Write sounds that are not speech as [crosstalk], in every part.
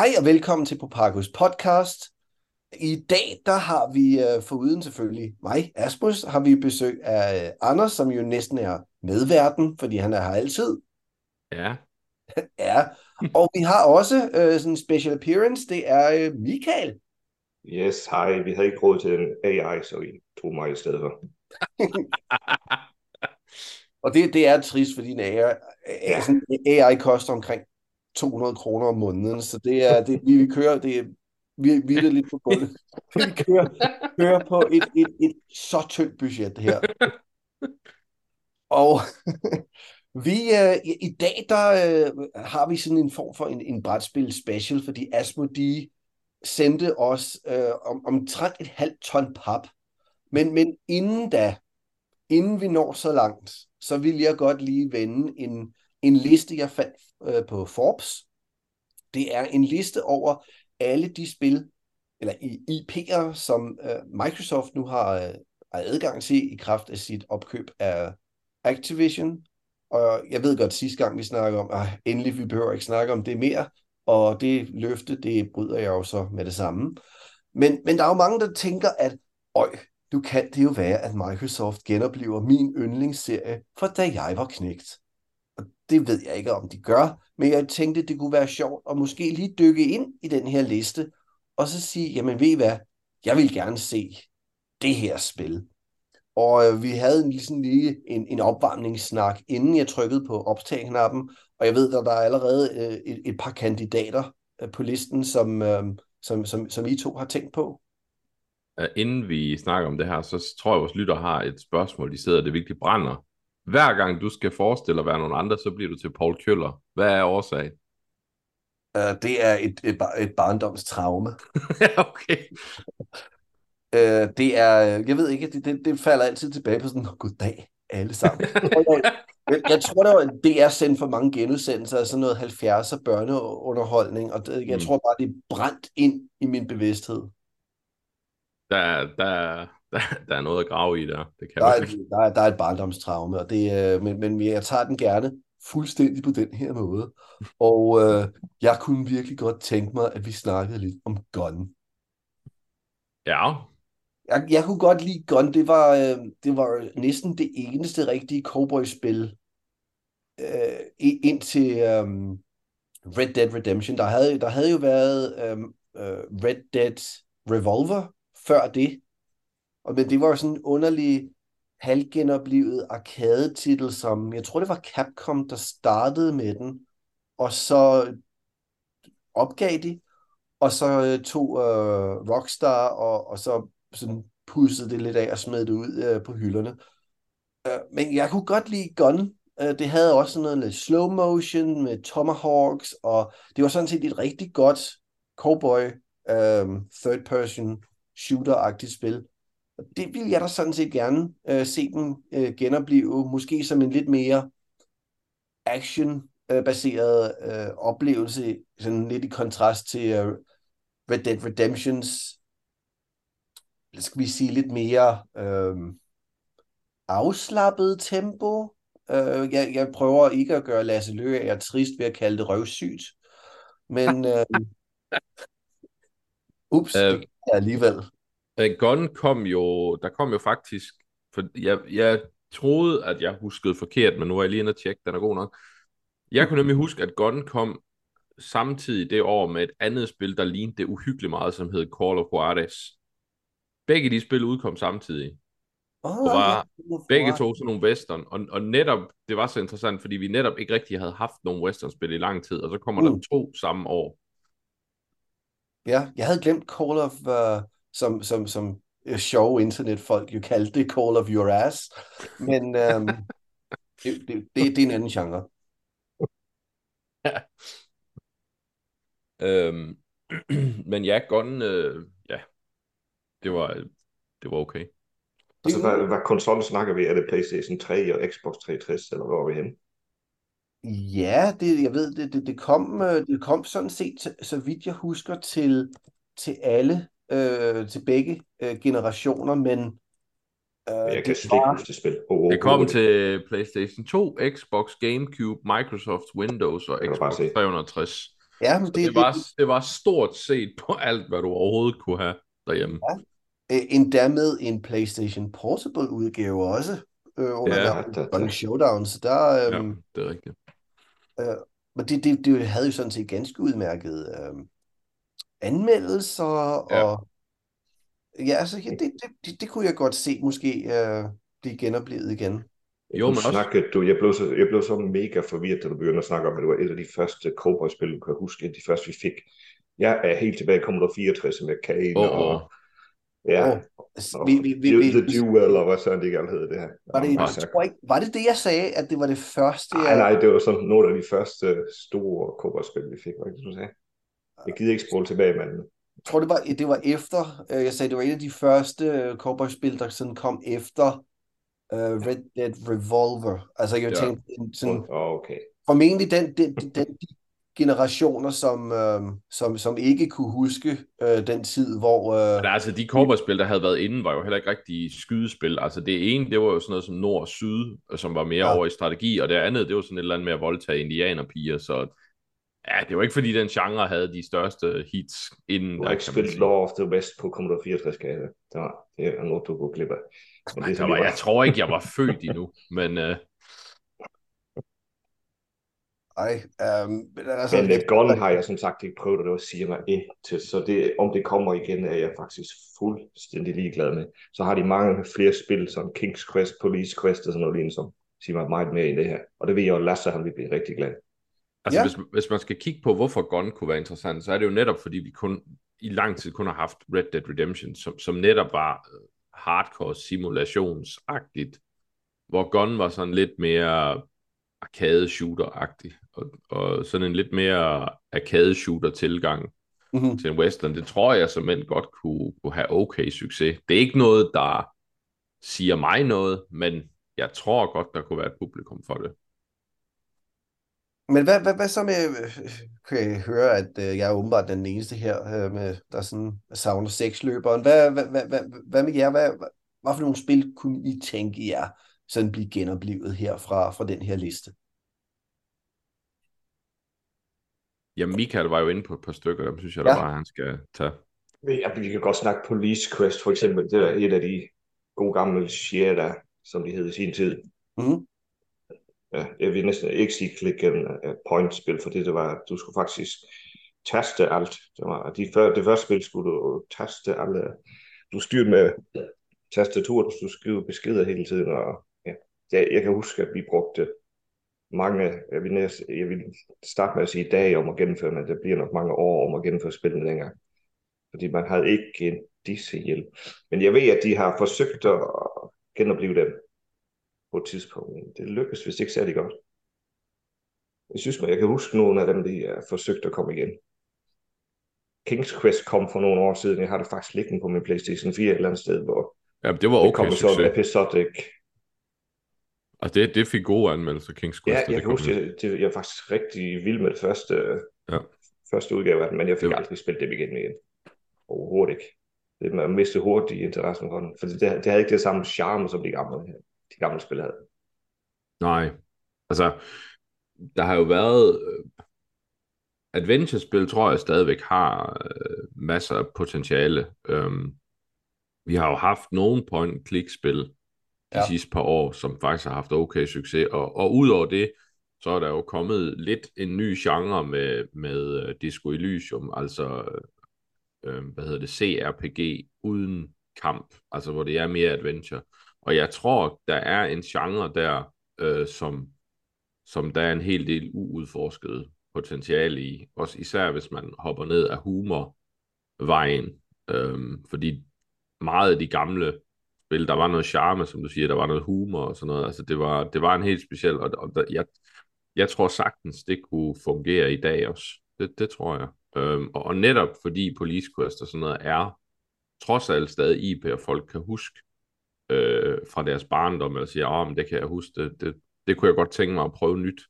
Hej og velkommen til Popagos podcast. I dag, der har vi, uh, foruden selvfølgelig mig, Asmus, har vi besøg af uh, Anders, som jo næsten er medverden, fordi han er her altid. Ja. [laughs] ja, og vi har også uh, sådan en special appearance, det er uh, Michael. Yes, hej. Vi havde ikke råd til en AI, så vi tog mig i stedet for. [laughs] og det, det er trist, fordi en AI, ja. sådan, AI koster omkring 200 kroner om måneden, så det er, det, vi, vi kører, det er vi, vi er lidt på gulvet. [laughs] Vi kører, kører på et, et, et så tyndt budget her. Og [laughs] vi, øh, i, i dag, der øh, har vi sådan en form for en, en brætspil special, fordi Asmodee sendte os øh, om, omtrent et halvt ton pap. Men, men inden da, inden vi når så langt, så vil jeg godt lige vende en, en liste, jeg fandt øh, på Forbes. Det er en liste over alle de spil, eller IP'er, som øh, Microsoft nu har, øh, har adgang til i kraft af sit opkøb af Activision. Og jeg ved godt, sidste gang vi snakker om, at endelig vi behøver ikke snakke om det mere, og det løfte, det bryder jeg jo så med det samme. Men, men der er jo mange, der tænker, at øj, du kan det jo være, at Microsoft genoplever min yndlingsserie, fra da jeg var knægt. Det ved jeg ikke, om de gør, men jeg tænkte, det kunne være sjovt at måske lige dykke ind i den her liste, og så sige, jamen ved I hvad, jeg vil gerne se det her spil. Og øh, vi havde en, ligesom lige en, en opvarmningssnak, inden jeg trykkede på optag-knappen, og jeg ved, at der er allerede øh, et, et par kandidater øh, på listen, som, øh, som, som, som I to har tænkt på. Øh, inden vi snakker om det her, så tror jeg, at vores lytter har et spørgsmål. De sidder, det virkelig brænder hver gang du skal forestille at være nogen andre, så bliver du til Paul Køller. Hvad er årsagen? Uh, det er et, et, et barndomstraume. [laughs] okay. Uh, det er, jeg ved ikke, det, det, det falder altid tilbage på sådan, goddag alle sammen. jeg, [laughs] jeg tror, der var, det er sendt for mange genudsendelser af sådan noget 70'er børneunderholdning, og det, jeg mm. tror bare, det er brændt ind i min bevidsthed. Der, der, [laughs] der, der er noget at grave i der. Det kan der, er, der, er, der er et barndomstraume, og det, øh, men, men jeg tager den gerne fuldstændig på den her måde. Og øh, jeg kunne virkelig godt tænke mig, at vi snakkede lidt om Gun. Ja. Jeg, jeg kunne godt lide Gun. Det var, øh, det var næsten det eneste rigtige cowboy-spil øh, indtil øh, Red Dead Redemption. Der havde, der havde jo været øh, øh, Red Dead Revolver før det, og men det var jo sådan en underlig halvgenoplevet arkadetitel, som jeg tror det var Capcom, der startede med den, og så opgav de, og så øh, tog øh, Rockstar, og, og så sådan pudsede det lidt af og smed det ud øh, på hylderne. Øh, men jeg kunne godt lide Gun. Øh, det havde også sådan noget lidt slow motion med tomahawks, og det var sådan set et rigtig godt cowboy øh, third person shooter-agtigt spil det vil jeg da sådan set gerne øh, se dem øh, genopleve, måske som en lidt mere action-baseret øh, oplevelse, sådan lidt i kontrast til øh, Red Dead Redemptions, skal vi sige, lidt mere øh, afslappet tempo. Øh, jeg, jeg prøver ikke at gøre Lasse Løge er trist ved at kalde det røvsygt, men øh, [laughs] ups, øh, alligevel. Uh, Gun kom jo, der kom jo faktisk, for jeg, jeg troede, at jeg huskede forkert, men nu er jeg lige inde og tjekke, den er god nok. Jeg kunne nemlig huske, at Gun kom samtidig det år med et andet spil, der lignede det uhyggeligt meget, som hed Call of Juarez. Begge de spil udkom samtidig. Oh, og var begge to sådan nogle western, og, og netop, det var så interessant, fordi vi netop ikke rigtig havde haft nogle western-spil i lang tid, og så kommer uh. der to samme år. Ja, jeg havde glemt Call of uh, som, som, som sjove internetfolk jo kaldte det Call of Your Ass. Men øhm, [laughs] det, det, det, det er en anden genre. Ja. Øhm, [clears throat] men ja, Gun, øh, ja, det var, det var okay. Altså, hvad, hvad konsol snakker vi? Er det PlayStation 3 og Xbox 360, eller hvor er vi henne? Ja, det, jeg ved, det, det, det, kom, øh, det kom sådan set, så vidt jeg husker, til, til alle øh, til begge øh, generationer, men øh, jeg kan slet ikke huske det spil. Oh, det kom til PlayStation 2, Xbox, Gamecube, Microsoft Windows og Xbox 360. Ja, men det, det, var, det var stort set på alt, hvad du overhovedet kunne have derhjemme. det, endda med en PlayStation Portable udgave også, øh, under Ja, ja, da, da. Sonic Showdown, så der, Ja, øhm, det er rigtigt. men det, det, det havde jo sådan set ganske udmærket øhm, anmeldelser, Ja. og ja, altså, ja, det, det, det, det kunne jeg godt se måske øh, blive genoplevet igen. Jo, men også- snakkede, du, jeg, blev så, jeg blev så mega forvirret, da du begyndte at snakke om, at det var et af de første Cowboy-spil, du kan huske, de første vi fik. Jeg er helt tilbage i Commodore 64 med Kane Åh, og, ja, altså, og vi, vi, vi, vi, The Duel, og hvad sådan det ikke hed det her. var, det, jeg tror ikke, var det det, jeg sagde, at det var det første, Nej, jeg... nej, det var sådan nogle af de første store Cowboy-spil, vi fik, var det, du sagde? Jeg gider ikke spole tilbage, men Jeg tror, det var, det var efter, øh, jeg sagde, det var et af de første øh, cowboy-spil, der sådan kom efter øh, Red Dead Revolver. Altså, jeg Ja. tænkte, en sådan, Åh, okay. formentlig den, den, den, den de generationer, som, øh, som, som ikke kunne huske øh, den tid, hvor... Øh, Men altså, de cowboyspil, der havde været inde, var jo heller ikke rigtig skydespil. Altså, det ene, det var jo sådan noget som Nord og Syd, og som var mere ja. over i strategi, og det andet, det var sådan et eller andet med at voldtage indianerpiger, så ja, det var ikke fordi, den genre havde de største hits inden Du har ikke spillet. Law of the West på Commodore 64, kan jeg. Det, var, det er noget, du går glip af. Men Nej, det var, jeg tror ikke, jeg var født endnu, men øh, ej, øh, men altså, Men uh, Gun har jeg som sagt ikke prøvet, og det var siger mig ind til, så det, om det kommer igen, er jeg faktisk fuldstændig ligeglad med. Så har de mange flere spil, som King's Quest, Police Quest og sådan noget lignende, som siger mig meget mere i det her. Og det ved jeg jo, Lasse han vil blive rigtig glad. Altså, Ja. hvis, hvis man skal kigge på, hvorfor Gun kunne være interessant, så er det jo netop, fordi vi kun i lang tid kun har haft Red Dead Redemption, som, som netop var øh, hardcore simulationsagtigt, hvor Gun var sådan lidt mere arcade shooter-agtig, og, og sådan en lidt mere arcade shooter tilgang Mhm. til en western, det tror jeg som end godt kunne, kunne have okay succes. Det er ikke noget, der siger mig noget, men jeg tror godt, der kunne være et publikum for det. Men hvad, hvad, hvad så med, øh, kan jeg høre, at øh, jeg er åbenbart den eneste her, øh, med, der sådan savner sexløberen. Hvad, hvad, hvad, hvad, hvad med jer? Hvad, hvad, hvad for nogle spil kunne I tænke jer sådan blive genoplevet her fra, fra den her liste? Jamen, Michael var jo inde på et par stykker, dem synes jeg da Ja. bare, han skal tage. Ja, vi kan godt snakke Police Quest for eksempel. Det er et af de gode gamle Sierra, som de hed i sin tid. Mhm. Ja, jeg vil næsten ikke sige klik en uh, øh, point spil, for det, var, du skulle faktisk taste alt. Det, var, de før, det første spil skulle du taste alle, du styrte med tastatur, du skulle skrive beskeder hele tiden, og ja, jeg, jeg kan huske, at vi brugte mange, jeg vil, næste, jeg vil starte med at sige dage om at gennemføre, men det bliver nok mange år om at gennemføre spillene dengang. Fordi man havde ikke en disse hjælp. Men jeg ved, at de har forsøgt at genopleve dem på et tidspunkt. men Det lykkedes vist ikke særlig godt. Jeg synes, jeg kan huske nogle af dem, de har forsøgt at komme igen. King's Quest kom for nogle år siden. Jeg har det faktisk liggende på min Playstation 4 et eller andet sted, hvor Ja, det var det okay kom sådan succes. episodic. Og det, det fik gode anmeldelser, King's Quest. Ja, jeg det kan kom huske, det, det, jeg er faktisk rigtig vild med det første, Ja. første udgave af den, men jeg fik Det var- aldrig spillet dem igen igen. Overhovedet ikke. Det, man mistede hurtigt interessen for den, for det, det havde ikke det samme charme, som de gamle, de gamle spil havde. Nej, altså, der har jo været... øh, Adventure-spil tror jeg stadigvæk har øh, masser af potentiale. Øhm, vi har jo haft nogle point-click-spil de Ja. sidste par år, som faktisk har haft okay succes, og, og udover det, så er der jo kommet lidt en ny genre med, med øh, Disco Elysium, altså, øh, hvad hedder det, CRPG uden kamp, altså hvor det er mere adventure. Og jeg tror, der er en genre der, øh, som, som der er en hel del uudforsket potentiale i, også især hvis man hopper ned af humorvejen, øhm, fordi meget af de gamle spil, der var noget charme, som du siger, der var noget humor og sådan noget, altså det var, det var en helt speciel, og, og der, jeg, jeg tror sagtens, det kunne fungere i dag også, det, det tror jeg, øhm, og, og netop fordi Police Quest og sådan noget er trods alt stadig IP, og folk kan huske øh, fra deres barndom, eller siger, åh, oh, men det kan jeg huske, det, det, det kunne jeg godt tænke mig at prøve nyt,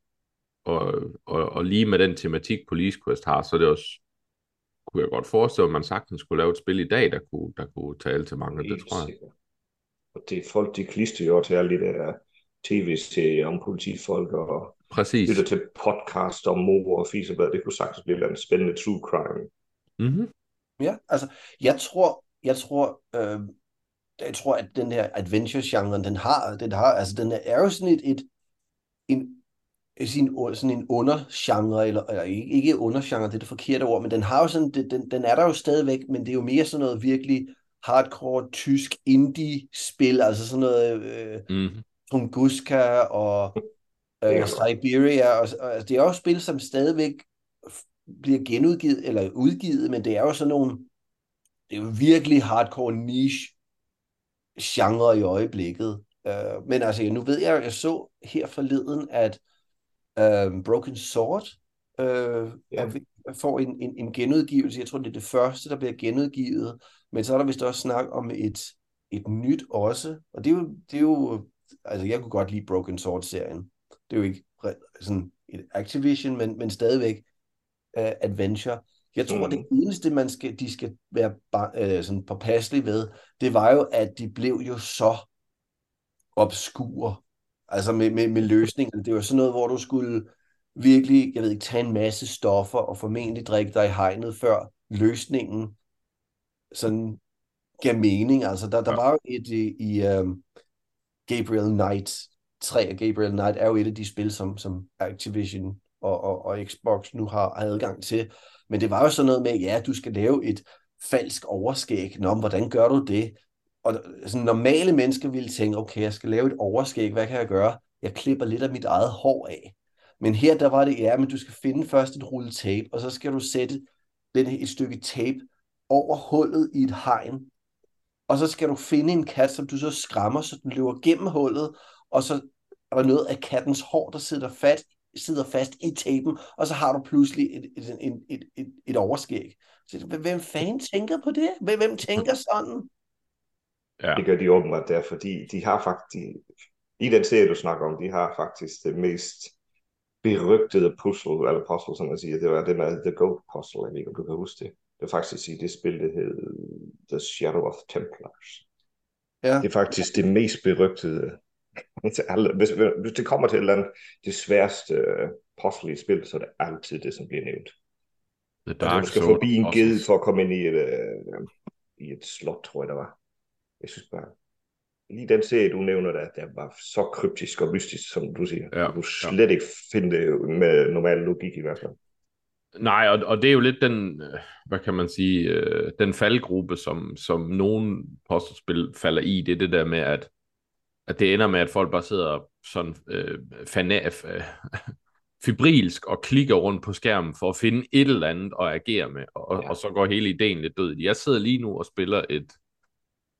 og, og, og lige med den tematik Police Quest har, så er det også, kunne jeg godt forestille mig, at man sagtens skulle lave et spil i dag, der kunne, der kunne tale til mange, det tror jeg. sikkert. Og det er folk, de klister jo til alle de der tv-serier om politifolk og Præcis. lytter til podcast om mor og fiseblad. Det kunne sagtens blive en spændende true crime. Mm-hmm. Ja, altså, jeg tror, jeg tror, øh, jeg tror, at den her adventure-genre, den har, den har, altså, den er jo sådan et, et en, sin, sådan en undergenre, eller, eller ikke, undergenre, det er det forkerte ord, men den har jo sådan, den, den er der jo stadigvæk, men det er jo mere sådan noget virkelig hardcore tysk indie-spil, altså sådan noget øh, Mm-hmm. Tunguska og øh. Siberia, og, og altså, det er jo spil, som stadigvæk bliver genudgivet, eller udgivet, men det er jo sådan nogle, det er jo virkelig hardcore niche genre i øjeblikket. Uh, men altså, nu ved jeg, jeg så her forleden, at uh, Broken Sword uh, Ja. ja. får en, en, en genudgivelse. Jeg tror, det er det første, der bliver genudgivet. Men så er der vist også snak om et, et nyt også. Og det er jo, det er jo altså jeg kunne godt lide Broken Sword-serien. Det er jo ikke sådan et Activision, men, men stadigvæk uh, adventure. Jeg tror, Mm. det eneste, man skal, de skal være uh, sådan påpasselige ved, det var jo, at de blev jo så obskure. Altså med, med, med løsningen. Det var sådan noget, hvor du skulle virkelig, jeg ved ikke, tage en masse stoffer og formentlig drikke dig i hegnet, før løsningen sådan gav mening. Altså der, der Ja. var jo et i, i um, Gabriel Knight 3, og Gabriel Knight er jo et af de spil, som, som Activision og, og, og Xbox nu har adgang til. Men det var jo sådan noget med, ja, du skal lave et falsk overskæg. Nå, men hvordan gør du det? Og sådan normale mennesker ville tænke, okay, jeg skal lave et overskæg, hvad kan jeg gøre? Jeg klipper lidt af mit eget hår af. Men her, der var det, ja, men du skal finde først et rulle tape, og så skal du sætte den, et stykke tape over hullet i et hegn. Og så skal du finde en kat, som du så skræmmer, så den løber gennem hullet, og så er der noget af kattens hår, der sidder fast, sidder fast i tapen, og så har du pludselig et, et, et, et, et, et overskæg. Så, hvem fanden tænker på det? Hvem, hvem tænker sådan? Ja. Det gør de åbenbart der, fordi de har faktisk, i den serie, du snakker om, de har faktisk det mest berygtede puzzle, eller puzzle, som man siger, det var det med The Goat Puzzle, jeg ved ikke, om du kan huske det. Det er faktisk i det spil, det hed The Shadow of Templars. Ja. Det er faktisk det mest berygtede til alle. Hvis, hvis det kommer til et eller andet, det sværeste puzzle i spil, så er det altid det, som bliver nævnt. The Og du Dark skal Zone forbi en ged for at komme ind i et, uh, i et slot, tror jeg, der var. Jeg synes bare, lige den serie, du nævner der, der var så kryptisk og mystisk, som du siger. Ja, Du kunne slet ikke finde det med normal logik i hvert fald. Nej, og, og det er jo lidt den, øh, hvad kan man sige, øh, den faldgruppe, som, som nogen puzzlespil falder i, det er det der med, at, at det ender med, at folk bare sidder sådan øh, fanaf, øh, [laughs] fibrilsk og klikker rundt på skærmen for at finde et eller andet at agere med, og, Ja. og så går hele ideen lidt død. Jeg sidder lige nu og spiller et,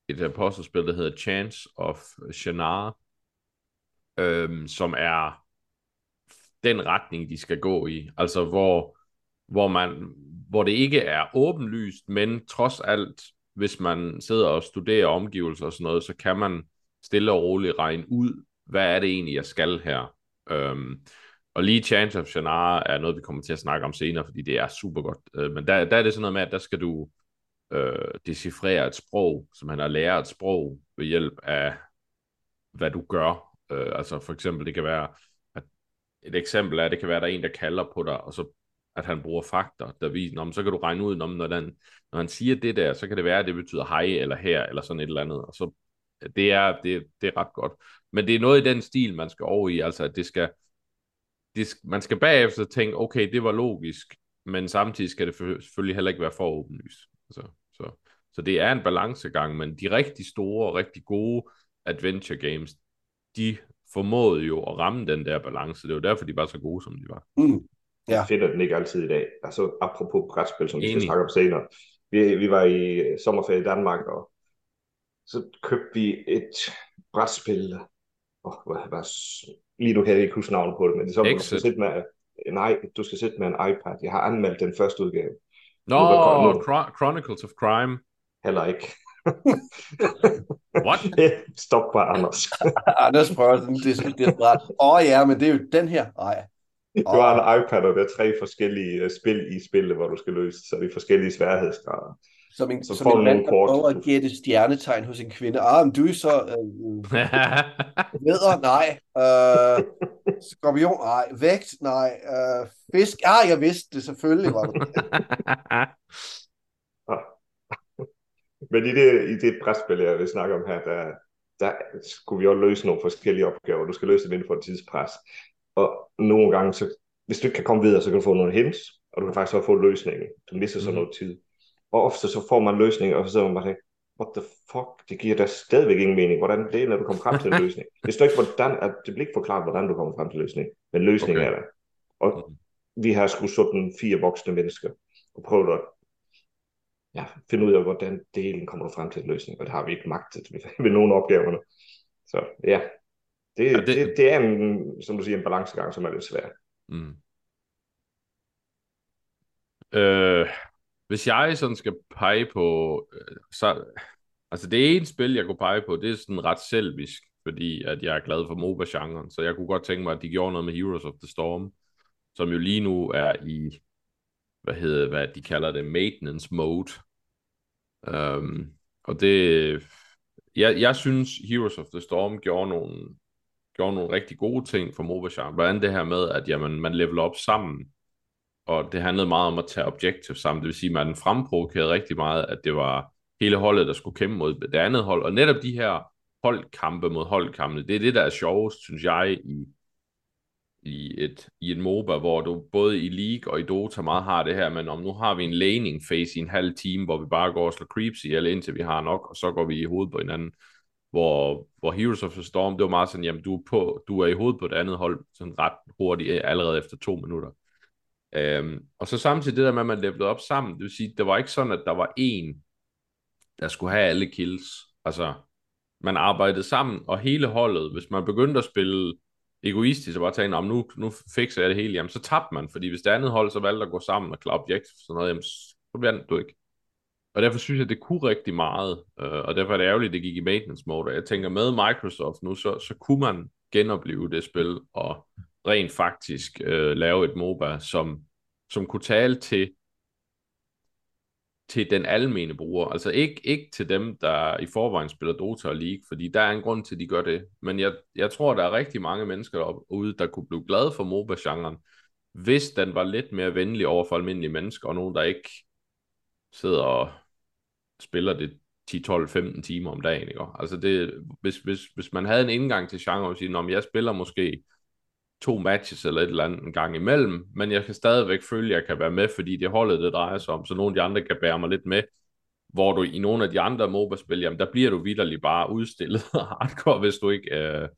et puzzlespil, der hedder Chance of Shannara, øhm, som er den retning, de skal gå i. Altså, hvor, hvor, man, hvor det ikke er åbenlyst, men trods alt, hvis man sidder og studerer omgivelser og sådan noget, så kan man stille og roligt regne ud, hvad er det egentlig, jeg skal her. Øhm, og lige Chance of Shannara er noget, vi kommer til at snakke om senere, fordi det er super godt. Øh, men der, der er det sådan noget med, at der skal du øh, decifrere et sprog, som han har lært et sprog ved hjælp af, hvad du gør. Øh, altså for eksempel, det kan være, at et eksempel er, at det kan være, at der er en, der kalder på dig, og så at han bruger fakter, der viser, når, så kan du regne ud, når, når, den, når han siger det der, så kan det være, at det betyder hej eller her, eller sådan et eller andet, og så det er, det, det er ret godt. Men det er noget i den stil, man skal over i, altså at det skal, det, man skal bagefter tænke, okay, det var logisk, men samtidig skal det for- selvfølgelig heller ikke være for åbenlyst. Altså, så, så det er en balancegang, men de rigtig store og rigtig gode adventure games, de formåede jo at ramme den der balance. Det var derfor, de var så gode, som de var. Mm. Ja. Jeg finder den ikke altid i dag. Altså apropos brætspil, som vi skal Enig. snakke om senere. Vi, vi var i sommerferie i Danmark, og så købte vi et brætspil. Oh, hvad, hvad, lige nu kan jeg ikke huske navnet på det, men det er sådan, du skal med, nej, du skal sidde med en iPad. Jeg har anmeldt den første udgave. Nå, Chro- Chronicles of Crime. Heller ikke. What? [laughs] Stop bare, Anders. [laughs] Anders prøver sådan, det er sådan desperat. Åh oh, ja, men det er jo den her. Nej. Du har en iPad, og der er tre forskellige uh, spil i spillet, hvor du skal løse, så det er forskellige sværhedsgrader. Som en, Så som en mand, der prøver at gætte stjernetegn hos en kvinde. Ah, men du er så øh, [laughs] Vædder, nej. Øh, skorpion, nej. Vægt, nej. Øh, fisk, ah, jeg vidste det, selvfølgelig var det. [laughs] Men i det, i det brætspil, jeg vil snakke om her, der, der skulle vi også løse nogle forskellige opgaver. Du skal løse dem inden for et tidspres. Og nogle gange, så, hvis du ikke kan komme videre, så kan du få nogle hints, og du kan faktisk også få løsningen. Du misser så Mhm. noget tid. Og ofte så får man løsningen, og så sidder man bare tænker, what the fuck, det giver da stadigvæk ingen mening. Hvordan det er, når du kommer frem til en [laughs] løsning. Det står ikke, hvordan, at det bliver ikke forklaret, hvordan du kommer frem til løsningen. Men løsningen Okay. er der. Og vi har sgu sådan fire voksne mennesker, og prøvet at ja, finde ud af, hvordan delen kommer du frem til en løsning, og det har vi ikke magtet [laughs] ved, ved nogle opgaverne. Så ja, det, Ja, det- det... Det, det er en, som du siger, en balancegang, som er lidt svær. Mm. Øh, hvis jeg sådan skal pege på, øh, så, altså det ene spil, jeg kunne pege på, det er sådan ret selvisk, fordi at jeg er glad for MOBA-genren, så jeg kunne godt tænke mig, at de gjorde noget med Heroes of the Storm, som jo lige nu er i, hvad hedder, hvad de kalder det, maintenance mode. Um, og det, jeg, jeg synes Heroes of the Storm gjorde nogle, gjorde nogle rigtig gode ting for MOBA-genren, Hvordan det her med, at jamen, man leveler op sammen, og det handlede meget om at tage objektiv sammen. Det vil sige, at man fremprovokerede rigtig meget, at det var hele holdet, der skulle kæmpe mod det andet hold. Og netop de her holdkampe mod holdkampe, det er det, der er sjovest, synes jeg, i, i, et, i en MOBA, hvor du både i League og i Dota meget har det her, men om nu har vi en laning phase i en halv time, hvor vi bare går og slår creeps ihjel, indtil vi har nok, og så går vi i hovedet på hinanden. Hvor, hvor Heroes of the Storm, det var meget sådan, jamen du er, på, du er i hovedet på det andet hold sådan ret hurtigt, allerede efter to minutter. Øhm, og så samtidig det der med, at man levelede op sammen, det vil sige, det var ikke sådan, at der var en, der skulle have alle kills. Altså, man arbejdede sammen, og hele holdet, hvis man begyndte at spille egoistisk og bare tænke, om nu, nu fikser jeg det hele, jamen så tabte man, fordi hvis det andet hold så valgte at gå sammen og klare objekt, sådan noget, jamen så vandt du ikke. Og derfor synes jeg, det kunne rigtig meget, øh, og derfor er det ærgerligt, at det gik i maintenance mode, og jeg tænker med Microsoft nu, så, så kunne man genopleve det spil, og rent faktisk øh, lave et MOBA, som, som kunne tale til til den almene bruger. Altså ikke, ikke til dem, der i forvejen spiller Dota og League, fordi der er en grund til, at de gør det. Men jeg, jeg tror, der er rigtig mange mennesker derude, der kunne blive glade for MOBA-genren, hvis den var lidt mere venlig over for almindelige mennesker, og nogen, der ikke sidder og spiller det 10, 12, 15 timer om dagen. Ikke? Altså det, hvis, hvis, hvis man havde en indgang til genre og sige, at jeg spiller måske to matches eller et eller andet en gang imellem, men jeg kan stadigvæk føle, at jeg kan være med, fordi det holdet, det drejer sig om, så nogle af de andre kan bære mig lidt med, hvor du i nogle af de andre MOBA-spil, jamen der bliver du vidderlig bare udstillet [laughs] hardcore, hvis du ikke, øh,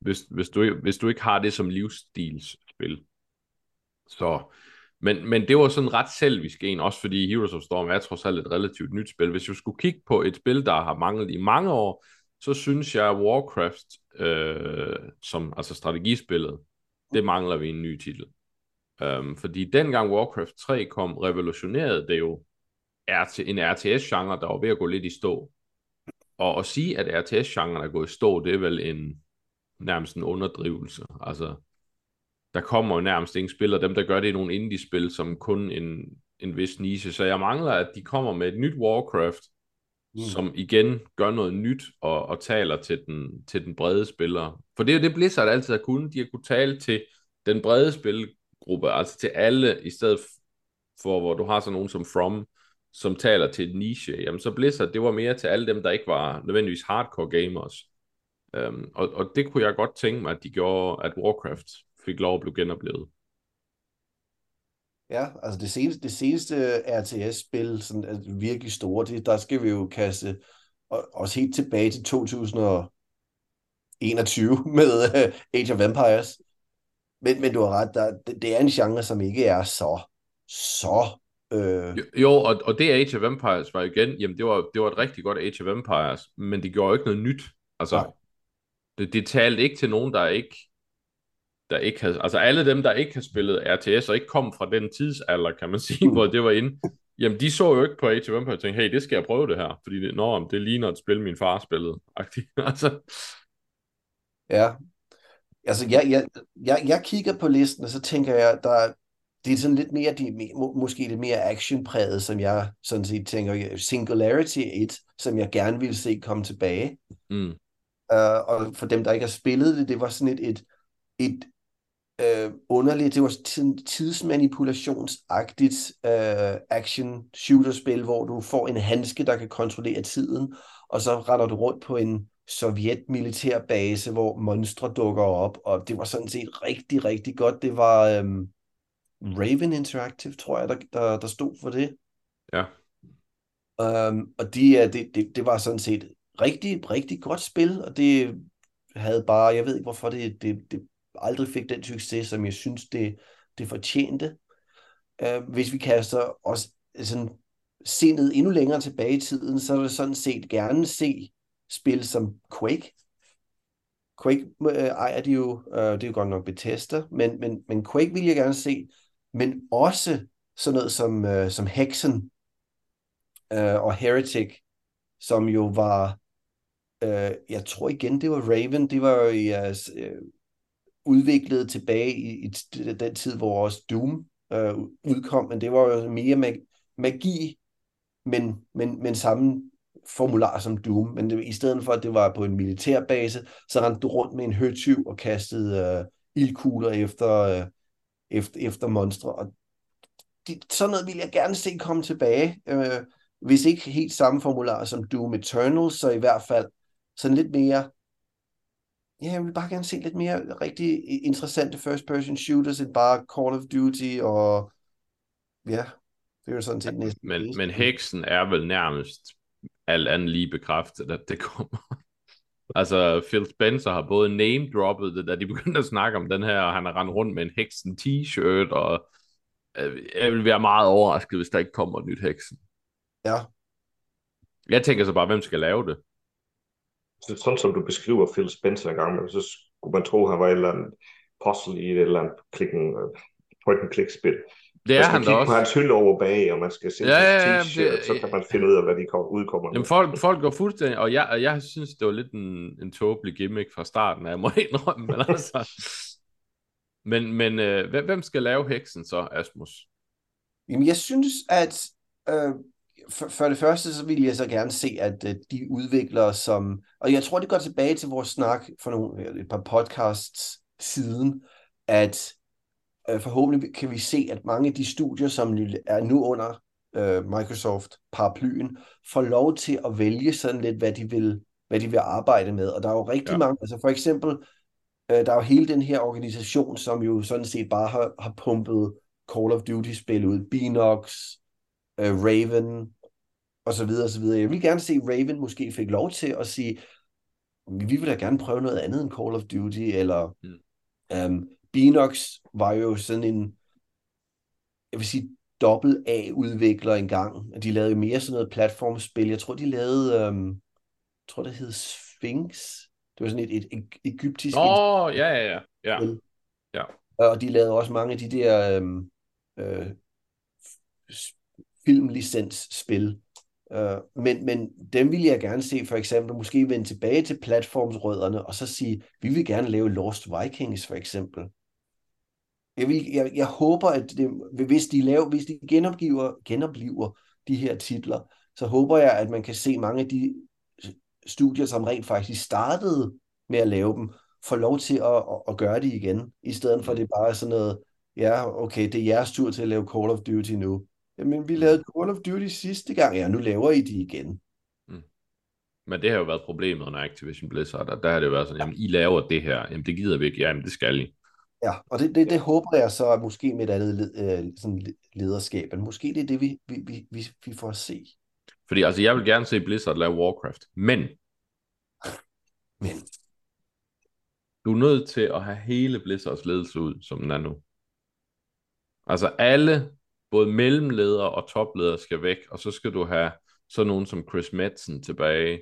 hvis, hvis, du, hvis du ikke har det som livsstilsspil. Så, men, men det var sådan ret selvisk en, også fordi Heroes of Storm er trods alt et relativt nyt spil. Hvis du skulle kigge på et spil, der har manglet i mange år, så synes jeg, at Warcraft, øh, som, altså strategispillet, det mangler vi en ny titel. Um, fordi dengang Warcraft 3 kom, revolutionerede det jo RT, en RTS-genre, der var ved at gå lidt i stå. Og at sige, at RTS-genren er gået i stå, det er vel en nærmest en underdrivelse. Altså, der kommer jo nærmest ingen spil, og dem, der gør det, er nogle indie-spil, som kun en, en vis niche. Så jeg mangler, at de kommer med et nyt Warcraft, mm. som igen gør noget nyt og, og taler til den, til den brede spiller. For det er jo det, Blizzard altid har kunnet. De har kunnet tale til den brede spilgruppe, altså til alle, i stedet for, hvor du har sådan nogen som From, som taler til et niche. Jamen så Blizzard, det var mere til alle dem, der ikke var nødvendigvis hardcore gamers. Um, og, og det kunne jeg godt tænke mig, at de gjorde, at Warcraft fik lov at blive genoplevet. Ja, altså det seneste, det seneste RTS-spil, sådan er virkelig store, det, der skal vi jo kaste os helt tilbage til 2021 [laughs] med uh, Age of Empires. Men, men du har ret, der, det, det er en genre, som ikke er så, så... Øh... Jo, jo og, og det Age of Empires var igen, jamen det var, det var et rigtig godt Age of Empires, men det gjorde jo ikke noget nyt. Altså, det, det talte ikke til nogen, der ikke der ikke havde, altså alle dem, der ikke har spillet RTS og ikke kom fra den tidsalder, kan man sige, [laughs] hvor det var inde, jamen de så jo ikke på Age of Empires og tænkte, hey, det skal jeg prøve det her, fordi det, når det ligner et spil, min far spillede. [laughs] altså. Ja. Altså, jeg, jeg, jeg, jeg kigger på listen, og så tænker jeg, der, det er sådan lidt mere, de, må, måske lidt mere actionpræget, som jeg sådan set tænker, Singularity 1, som jeg gerne ville se komme tilbage. Mm. Uh, og for dem, der ikke har spillet det, det var sådan et, et, et uh, underligt, det var sådan tidsmanipulationsagtigt uh, action shooter-spil, hvor du får en handske, der kan kontrollere tiden, og så retter du rundt på en sovjet militærbase, hvor monstre dukker op, og det var sådan set rigtig, rigtig godt. Det var um, Raven Interactive, tror jeg, der, der, der stod for det. Ja. Um, og de, det, det, det var sådan set rigtig, rigtig godt spil, og det havde bare, jeg ved ikke hvorfor det, det, det aldrig fik den succes, som jeg synes, det, det fortjente. Øh, hvis vi kaster os øh, sådan ned endnu længere tilbage i tiden, så er det sådan set gerne se spil som Quake. Quake øh, ejer de jo, øh, det er jo godt nok Bethesda, men, men, men Quake vil jeg gerne se, men også sådan noget som, øh, som Hexen øh, og Heretic, som jo var, øh, jeg tror igen, det var Raven, det var jo jeres, øh, øh udviklet tilbage i, i den tid, hvor også Doom øh, udkom, men det var jo altså mere mag- magi, men, men, men samme formular som Doom, men det, i stedet for, at det var på en militærbase, så rendte du rundt med en høtyv og kastede øh, ildkugler efter, øh, efter, efter monstre. Og det, sådan noget vil jeg gerne se komme tilbage. øh, hvis ikke helt samme formular som Doom Eternal, så i hvert fald sådan lidt mere ja, jeg vil bare gerne se lidt mere rigtig interessante first-person shooters end bare Call of Duty og ja, det er jo sådan set næsten. Men, men heksen er vel nærmest alt andet lige bekræftet, at det kommer. [laughs] altså, Phil Spencer har både name-droppet det, da de [laughs] begyndte at snakke om den her, og han har rendt rundt med en heksen t-shirt, og øh, jeg vil være meget overrasket, hvis der ikke kommer et nyt heksen. Ja. Jeg tænker så bare, hvem skal lave det? Så sådan som du beskriver Phil Spencer en gang, så skulle man tro, at han var et eller andet puzzle i et eller andet klikken, point and click spil. Det er han da også. på hans over bag, og man skal se ja, ja, ja, det, så kan man finde ud af, hvad de kommer, udkommer Jamen, folk, folk går fuldstændig, og jeg, og jeg synes, det var lidt en, en tåbelig gimmick fra starten, jeg må indrømme, men [laughs] altså... Men, men øh, hvem skal lave heksen så, Asmus? Jamen, jeg synes, at øh, for, for det første, så vil jeg så gerne se, at øh, de udviklere, som... Og jeg tror, det går tilbage til vores snak for nogle, et par podcasts siden, at øh, forhåbentlig kan vi se, at mange af de studier, som er nu under øh, Microsoft paraplyen, får lov til at vælge sådan lidt, hvad de vil, hvad de vil arbejde med. Og der er jo rigtig ja. mange, altså for eksempel, øh, der er jo hele den her organisation, som jo sådan set bare har, har pumpet Call of Duty-spil ud. Binox, øh, Raven, og så videre, og så videre. Jeg vil gerne se, at Raven måske fik lov til at sige, vi vil da gerne prøve noget andet end Call of Duty, eller mm. um, Binox var jo sådan en, jeg vil sige, dobbelt A-udvikler engang. De lavede mere sådan noget platformspil. Jeg tror, de lavede, um, jeg tror, det hed Sphinx. Det var sådan et, et, et egyptisk... Åh, oh, ja, ja, ja. ja. ja. Og de lavede også mange af de der um, uh, filmlicensspil. Uh, men, men dem vil jeg gerne se for eksempel måske vende tilbage til platformsrødderne og så sige, vi vil gerne lave Lost Vikings for eksempel. Jeg, vil, jeg, jeg håber, at det, hvis de laver, hvis de genopgiver, genopliver de her titler, så håber jeg, at man kan se mange af de studier, som rent faktisk startede med at lave dem, få lov til at, at, at gøre det igen, i stedet for at det bare er sådan noget, ja, okay, det er jeres tur til at lave Call of Duty nu. Jamen, vi lavede Call of Duty sidste gang, ja, nu laver I de igen. Mm. Men det har jo været problemet under Activision Blizzard, og der har det jo været sådan, jamen, I laver det her, jamen, det gider vi ikke, jamen, det skal I. Ja, og det, det, det håber jeg så måske med et andet øh, sådan lederskab, men måske det er det, vi, vi, vi, vi får at se. Fordi altså, jeg vil gerne se Blizzard lave Warcraft, men... [laughs] Men... Du er nødt til at have hele Blizzards ledelse ud, som den er nu. Altså alle både mellemledere og topledere skal væk, og så skal du have sådan nogen som Chris Madsen tilbage,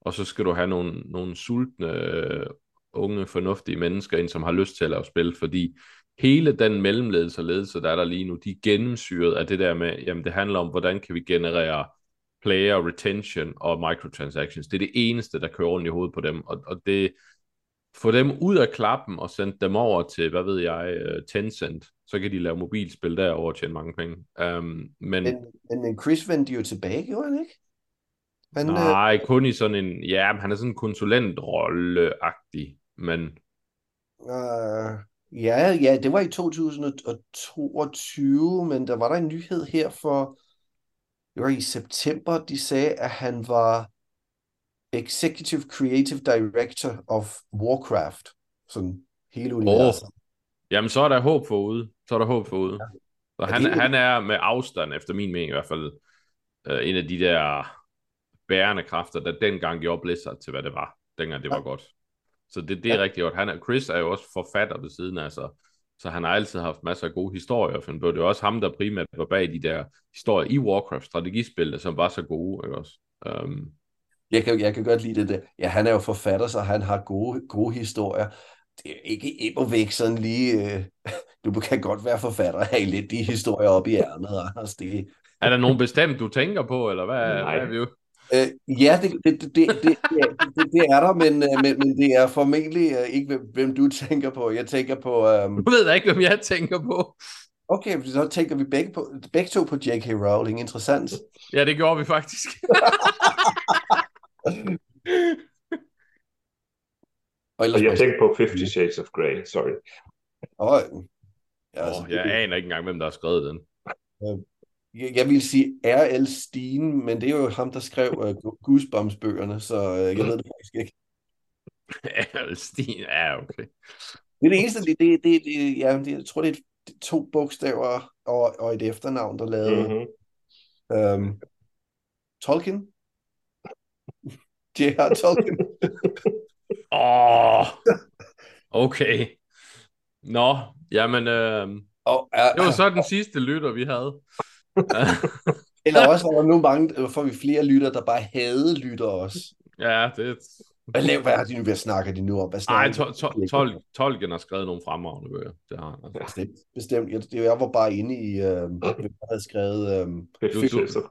og så skal du have nogle, nogle sultne, øh, unge, fornuftige mennesker ind, som har lyst til at lave spil, fordi hele den mellemledelse og ledelse, der er der lige nu, de er gennemsyret af det der med, jamen det handler om, hvordan kan vi generere player retention og microtransactions. Det er det eneste, der kører rundt i hovedet på dem, og, og det, få dem ud af klappen og sende dem over til, hvad ved jeg, øh, Tencent. Så kan de lave mobilspil derover og tjene mange penge. Um, men, Men, men Chris vendte jo tilbage, gjorde han ikke? Han, øh, nej, kun i sådan en, ja, han er sådan en konsulentrolle-agtig, men øh, ja, ja, det var i 2022, men der var der en nyhed her for, det var i september, de sagde, at han var Executive Creative Director of Warcraft. Sådan hele universet. jamen så er der håb forude. Så er der håb forude. Ja. Så Ja, han, det er- han er med afstand, efter min mening i hvert fald, øh, en af de der bærende kræfter, der dengang gjorde Blizzard til, hvad det var, dengang det var godt. Så det, det er Ja. rigtig godt. Han er, Chris er jo også forfatter ved siden af sig, så han har altid haft masser af gode historier at finde på. Det er også ham, der primært var bag de der historier i Warcraft, strategispillene, som var så gode, ikke også? Um, jeg kan, jeg kan godt lide det der. Ja, han er jo forfatter, så han har gode, gode historier. Det er ikke ind sådan lige... Øh, [laughs] du kan godt være forfatter og have lidt de historier op i ærmet, Anders. Det... Er der nogen bestemt, du tænker på, eller hvad, Nej. hvad er vi jo? Øh, ja, det, det, det, det, det, det, det er der, men, øh, men, men det er formentlig øh, ikke, hvem, du tænker på. Jeg tænker på... Øhm... Du ved da ikke, hvem jeg tænker på. Okay, så tænker vi begge, på, begge to på J.K. Rowling. Interessant. Ja, det gjorde vi faktisk. [laughs] Og ellers, Og jeg tænkte på Fifty Shades of Grey, sorry. Åh, ja, altså, oh, jeg aner ikke engang, hvem der har skrevet den. Jeg, jeg vil sige R.L. Steen, men det er jo ham, der skrev uh, Goosebumps-bøgerne, så uh, jeg ved det faktisk ikke. [laughs] Stine, ja, okay. Det er det eneste, det, det, det, det ja, det, jeg tror, det er to bogstaver og, og et efternavn, der lavede Mm-hmm. um, Tolkien. J.R. Tolkien. Åh, oh, okay. Nå, jamen, øh, Og, er, det var så den sidste lytter, vi havde. eller også var der nu mange, øh, får vi flere lytter, der bare havde lytter også. ja, det... Hvad, laver, hvad de nu, hvad snakker de nu om? Hvad Ej, snakker to, to, tol, Tolkien har skrevet nogle fremragende bøger. Det har han. Altså. Bestemt, bestemt. Jeg, det, jeg var bare inde i, øh, der havde skrevet... Øh, Du- du-.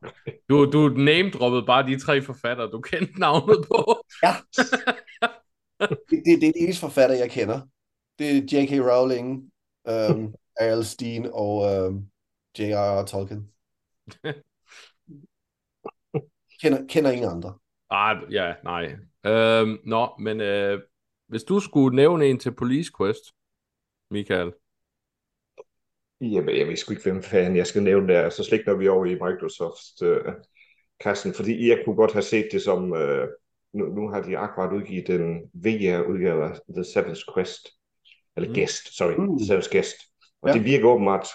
Du, du name-droppede bare de tre forfattere, du kendte navnet på. Ja. [laughs] det, det, det er de eneste forfatter, jeg kender. Det er J.K. Rowling, [laughs] um, R.L. Steen og um, J.R.R. Tolkien. [laughs] Kender, kender ingen andre. Ah, ja, nej. Øhm, nå, men øh, hvis du skulle nævne en til Police Quest, Michael. Jamen, jeg ved sgu ikke, hvem fanden jeg skal nævne der. Så slægter vi over i Microsoft øh, kassen, fordi jeg kunne godt have set det som, øh, nu, nu har de akkurat udgivet den VR-udgave af The Seventh Quest, eller Mm. Guest, sorry, Mm. The Seventh Guest. Og Ja. det virker åbenbart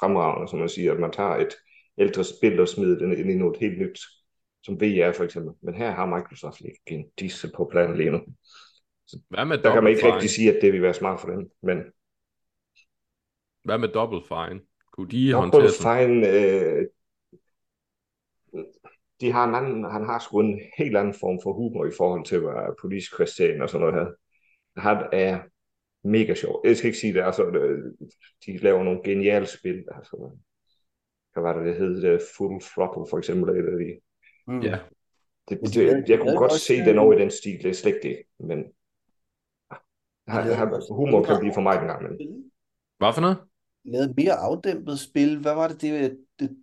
fremragende, som man siger, at man tager et ældre spil og smider det ind i noget helt nyt, som VR for eksempel. Men her har Microsoft ikke en disse på planen lige nu. Hvad med Der kan man ikke Fine? rigtig sige, at det vil være smart for dem, men Hvad med Double Fine? Kunne de Double? Fine, øh, de har en anden, han har sgu en helt anden form for humor i forhold til, hvad Police Quest og sådan noget her. Han er mega sjov. Jeg skal ikke sige det, altså, øh, de laver nogle geniale spil, altså, hvad var det, det hed, det Full Throttle for eksempel, eller de, Mm. Ja. det, det, jeg de kunne godt se øh, den over i den stil, det er slet ikke det, men humor kan blive for mig en gang, men Hvad for noget? Et mere afdæmpet spil. Hvad var det? Det, det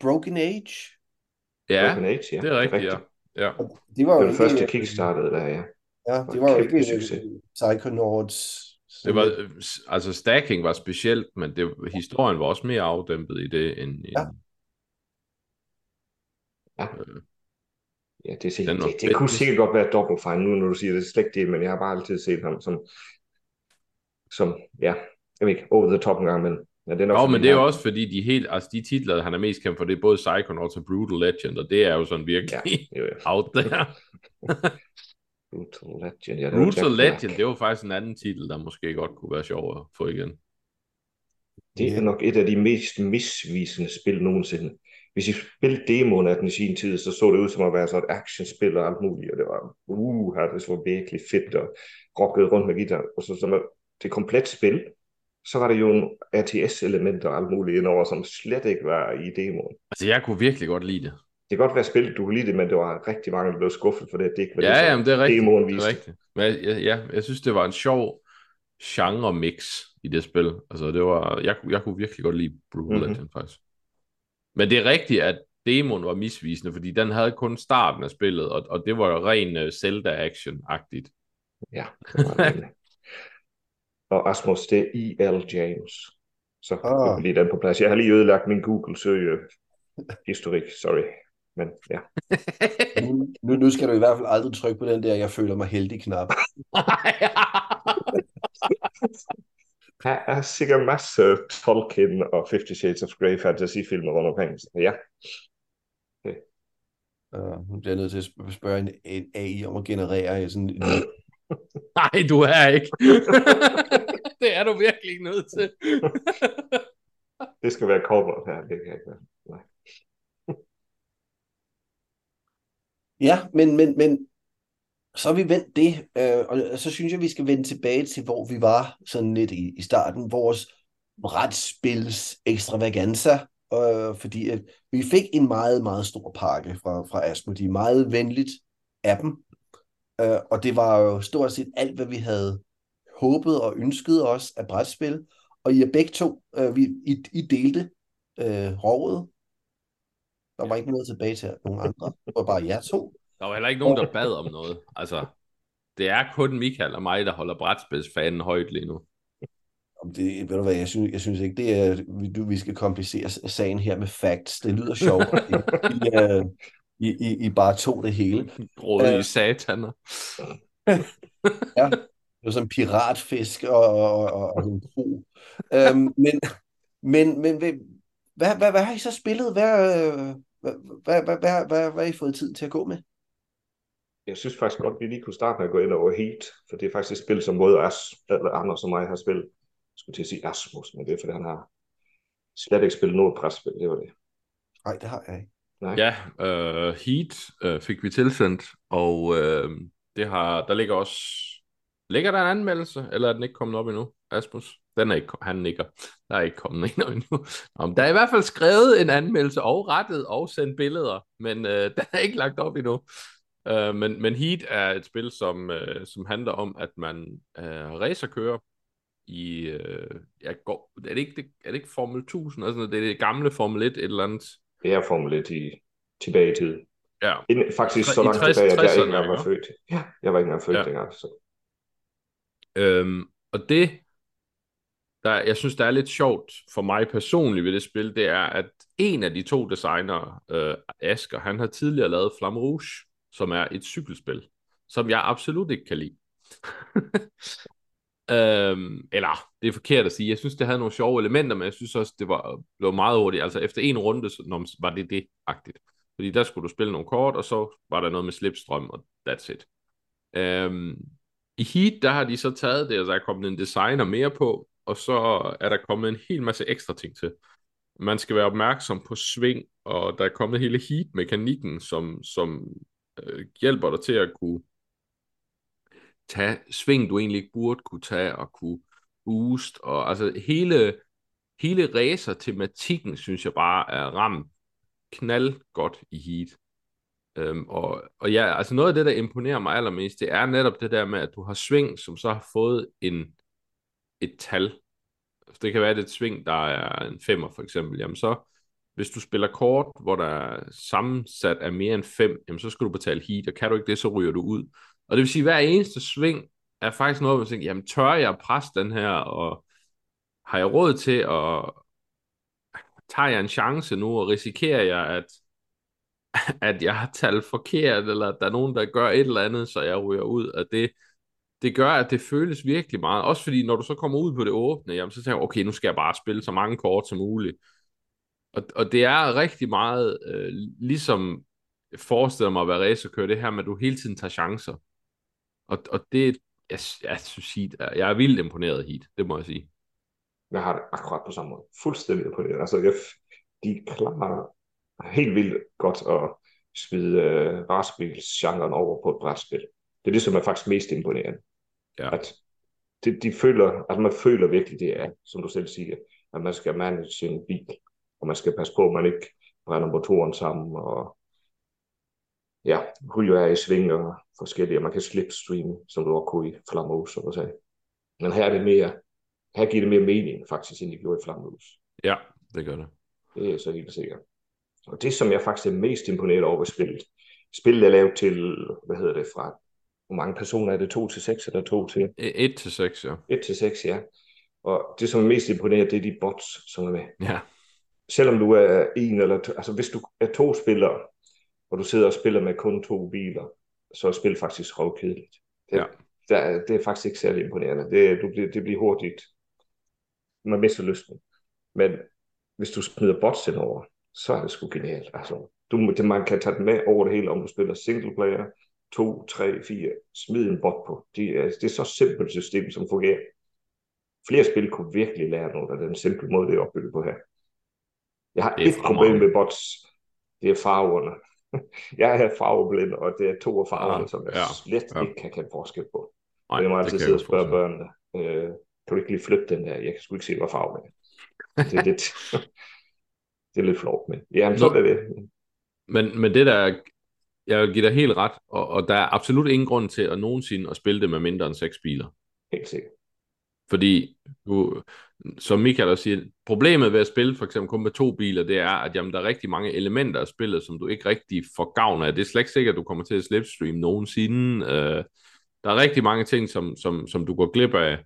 Broken Age? Ja, Broken Age, ja, det er rigtigt, ja. ja. Det var Det jo den første ikke, kickstarter, der ja. ja, det var jo ikke succes. øh, Psychonauts. Det var, øh, altså stacking var specielt, men det, historien var også mere afdæmpet i det, end, end Ja. Ja, det, er sikkert, det, det fedt. kunne sikkert godt være Double Fine nu, når du siger det. Det er slet ikke det, men jeg har bare altid set ham som, som ja, jeg ved ikke, over the top en gang, men ja, det er nok Jo, men det er jo også fordi, de helt, altså de titler, han er mest kendt for, det er både Psychonauts og Brutal Legend, og det er jo sådan virkelig Jo, ja. [laughs] out there. [laughs] Brutal Legend, ja. det var Brutal. Legend, det var faktisk en anden titel, der måske godt kunne være sjov at få igen. Det er nok et af de mest misvisende spil nogensinde. Hvis I spillede demoen af den i sin tid, så så det ud som at være så et actionspil og alt muligt, og det var, uh, det var virkelig fedt, og rockede rundt med guitar, og så som det komplet spil, så var det jo en RTS-elementer og alt muligt indover, som slet ikke var i demoen. Altså, jeg kunne virkelig godt lide det. det kan godt være spillet, du kunne lide det, men det var rigtig mange, der blev skuffet for det, det ikke var ja, det, jamen, det er rigtigt. demoen Det viste. er rigtigt. Men jeg, jeg, ja, jeg synes, det var en sjov genre-mix i det spil. Altså, det var, jeg, kunne- jeg kunne virkelig godt lide Brutal Mhm. mm-hmm. Legend, faktisk. Men det er rigtigt, at demoen var misvisende, fordi den havde kun starten af spillet, og, og det var ren uh, Zelda-action-agtigt. Ja, det var det. [laughs] Og Asmus, det er E.L. James. Så Ah. ah. lige den på plads. Jeg har lige ødelagt min Google-søge-historik, sorry. Men ja, [laughs] Nu, nu, nu skal du i hvert fald aldrig trykke på den der, jeg føler mig heldig knap. [laughs] der er sikkert masser af Tolkien og Fifty Shades of Grey fantasifilmer rundt omkring. Så ja, Uh, nu bliver jeg nødt til at sp- spørge en, en AI om at generere sådan en [laughs] Nej, du er ikke. [laughs] det er du virkelig ikke nødt til. [laughs] det skal være coveret her. Det kan ikke være. Nej. Ja, men, men, men så har vi vendt det, øh, og så synes jeg, vi skal vende tilbage til, hvor vi var sådan lidt i, i starten, vores brætspils ekstravaganza, øh, fordi at vi fik en meget, meget stor pakke fra, fra Asmodee, meget venligt af dem, øh, og det var jo stort set alt, hvad vi havde håbet og ønsket os af brætspil, og I er begge to, øh, vi, I, I delte øh, rovet. Der var ikke noget tilbage til nogen andre. Det var bare jer to. Der var heller ikke nogen, der bad om noget. Altså, det er kun Michael og mig, der holder brætspidsfanen højt lige nu. Om det, ved du hvad, jeg synes, jeg synes ikke, det er, vi, du, vi skal komplicere sagen her med facts. Det lyder sjovt. I, I, øh, I, I, I bare tog det hele. Grådige Øh. sataner. Ja, det var sådan piratfisk og, og, og, og en bro. Øhm, men, men, men hvad, hvad, hvad, hvad har I så spillet? Hvad, øh, hvad, hvad, hvad, hvad, hvad, hvad har I fået tid til at gå med? Jeg synes faktisk godt, vi lige kunne starte med at gå ind over Heat, for det er faktisk et spil, som både As, eller Anders og mig har spillet. Jeg skulle til at sige Asmus, men det er, fordi han har slet ikke spillet noget presspil, det var det. Nej, det har jeg ikke. Nej. Ja, øh, Heat øh, fik vi tilsendt, og øh, det har, der ligger også... Ligger der en anmeldelse, eller er den ikke kommet op endnu, Asmus? Den er ikke, han nikker. Der er ikke kommet [laughs] en endnu. Men der er i hvert fald skrevet en anmeldelse, og rettet, og sendt billeder, men øh, [laughs] den er ikke lagt op endnu. Øh, men, men Heat er et spil, som, øh, som handler om, at man øh, racerkører i... Øh, ja, går, er, det ikke, det, er det ikke Formel 1000? Altså, det er det gamle Formel 1 et eller andet. Det er Formel 1 i, tilbage i tid. Ja, Inden, faktisk I så langt 60 tilbage, at jeg 60'erne, ikke engang var født. Ja, jeg var ikke engang født Ja. dengang. Så. Øhm, og det, der, jeg synes, der er lidt sjovt for mig personligt ved det spil, det er, at en af de to designere, øh, Asger, han har tidligere lavet Flamme Rouge, som er et cykelspil, som jeg absolut ikke kan lide. [laughs] øhm, eller, det er forkert at sige. Jeg synes, det havde nogle sjove elementer, men jeg synes også, det var, blev meget hurtigt. Altså, efter en runde, så når, var det det-agtigt. Fordi der skulle du spille nogle kort, og så var der noget med slipstrøm, og that's it. Øhm, i Heat, der har de så taget det, og der er kommet en designer mere på, og så er der kommet en hel masse ekstra ting til. Man skal være opmærksom på sving, og der er kommet hele Heat-mekanikken, som, som øh, hjælper dig til at kunne tage sving, du egentlig ikke burde kunne tage, og kunne boost, og altså hele, hele racer-tematikken, synes jeg bare er ramt knald godt i Heat. Øhm, og, og ja, altså noget af det, der imponerer mig allermest, det er netop det der med, at du har sving, som så har fået en, et tal. Altså, det kan være, at et sving, der er en femmer for eksempel. Jamen så, hvis du spiller kort, hvor der er sammensat af mere end fem, jamen så skal du betale heat, og kan du ikke det, så ryger du ud. Og det vil sige, at hver eneste sving er faktisk noget, hvor man tænker, jamen tør jeg presse den her, og har jeg råd til at tager jeg en chance nu, og risikerer jeg, at at jeg har talt forkert, eller at der er nogen, der gør et eller andet, så jeg ryger ud, og det, det gør, at det føles virkelig meget. Også fordi, når du så kommer ud på det åbne, jamen, så tænker jeg, okay, nu skal jeg bare spille så mange kort som muligt. Og, og det er rigtig meget, øh, ligesom forestiller mig at være racerkører, det her med, at du hele tiden tager chancer. Og, og det, jeg, jeg synes, Heat er, jeg er vildt imponeret Heat, det må jeg sige. Jeg har det akkurat på samme måde. Fuldstændig på det. Altså, jeg, de klarer helt vildt godt at smide uh, rarspilsgenren over på et brætspil. Det er det, som er faktisk mest imponerende. Ja. At det, de føler, at man føler virkelig, det er, som du selv siger, at man skal manage sin bil, og man skal passe på, at man ikke brænder motoren sammen, og ja, ryger er i sving og forskellige. Man kan slipstream, som du også kunne i Flammehus, som du sagde. Men her er det mere, her giver det mere mening faktisk, end det gjorde i Flammehus. Ja, det gør det. Det er så helt sikkert. Og det, som jeg faktisk er mest imponeret over ved spillet, spillet er lavet til, hvad hedder det, fra, hvor mange personer er det, 2 til 6 eller 2 til? 1 til 6, ja. 1 til 6, ja. Og det, som er mest imponerende, det er de bots, som er med. Ja. Selvom du er en eller to, altså hvis du er to spillere, og du sidder og spiller med kun to biler, så er spillet faktisk røvkedeligt. Det, Ja. der, det er faktisk ikke særlig imponerende. Det, du bliver, det bliver hurtigt, man mister lysten. Men hvis du smider bots ind over, så er det sgu genialt. Altså, du, det, man kan tage den med over det hele, om du spiller single player, 2, 3, 4, smid en bot på. De, er- det er så simpelt et system, som fungerer. Flere spil kunne virkelig lære noget af den simple måde, det er opbygget på her. Jeg har Det et problem med bots. Det er farverne. [laughs] Jeg er farveblind, og det er to af farverne, Ah, som jeg ja, slet ja. ikke kan kende forskel på. Nej, jeg må det altid sidde og spørge børnene, øh, kan du ikke lige flytte den der? Jeg kan sgu ikke se, hvad farven er. Det er lidt, [laughs] det er lidt flot, men ja, men sådan er det. Men, men det der, jeg vil give dig helt ret, og, og der er absolut ingen grund til at nogensinde at spille det med mindre end seks biler. Helt sikkert. Fordi, du, som Michael også siger, problemet ved at spille for eksempel kun med to biler, det er, at jamen, der er rigtig mange elementer af spillet, som du ikke rigtig får gavn af. Det er slet ikke sikkert, at du kommer til at slipstream nogensinde. Øh, der er rigtig mange ting, som, som, som du går glip af.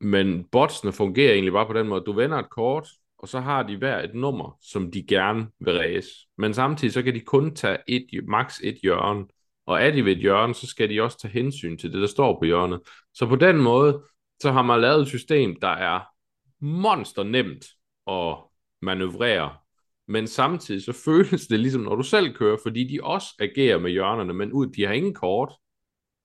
Men botsene fungerer egentlig bare på den måde, du vender et kort, og så har de hver et nummer, som de gerne vil ræse. Men samtidig så kan de kun tage et, max et hjørne. Og er de ved et hjørne, så skal de også tage hensyn til det, der står på hjørnet. Så på den måde, så har man lavet et system, der er monster nemt at manøvrere. Men samtidig så føles det ligesom, når du selv kører, fordi de også agerer med hjørnerne, men ud, de har ingen kort.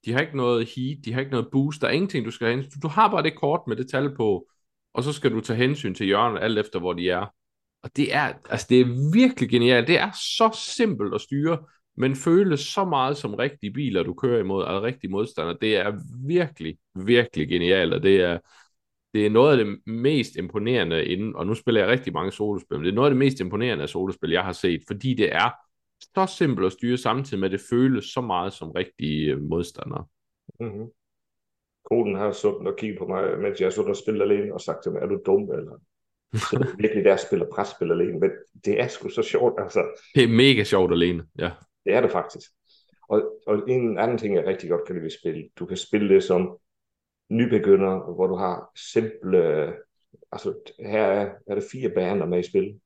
De har ikke noget heat, de har ikke noget boost, der er ingenting, du skal have hensyn Du har bare det kort med det tal på, og så skal du tage hensyn til hjørnet, alt efter hvor de er. Og det er, altså det er virkelig genialt. Det er så simpelt at styre, men føles så meget som rigtige biler, du kører imod, altså rigtige modstander. Det er virkelig, virkelig genialt, og det er, det er noget af det mest imponerende inden, og nu spiller jeg rigtig mange solospil, men det er noget af det mest imponerende af solospil, jeg har set, fordi det er så simpelt at styre samtidig med, at det føles så meget som rigtige øh, modstandere. Mm-hmm. Koden har sådan og kigget på mig, mens jeg sådan og spillet alene, og sagt til mig, er du dum, eller så er virkelig der spiller presspil alene, men det er sgu så sjovt, altså. Det er mega sjovt alene, ja. Det er det faktisk. Og, og en anden ting, jeg rigtig godt kan lide ved spil, du kan spille det som nybegynder, hvor du har simple, altså her er, er det fire baner med i spil.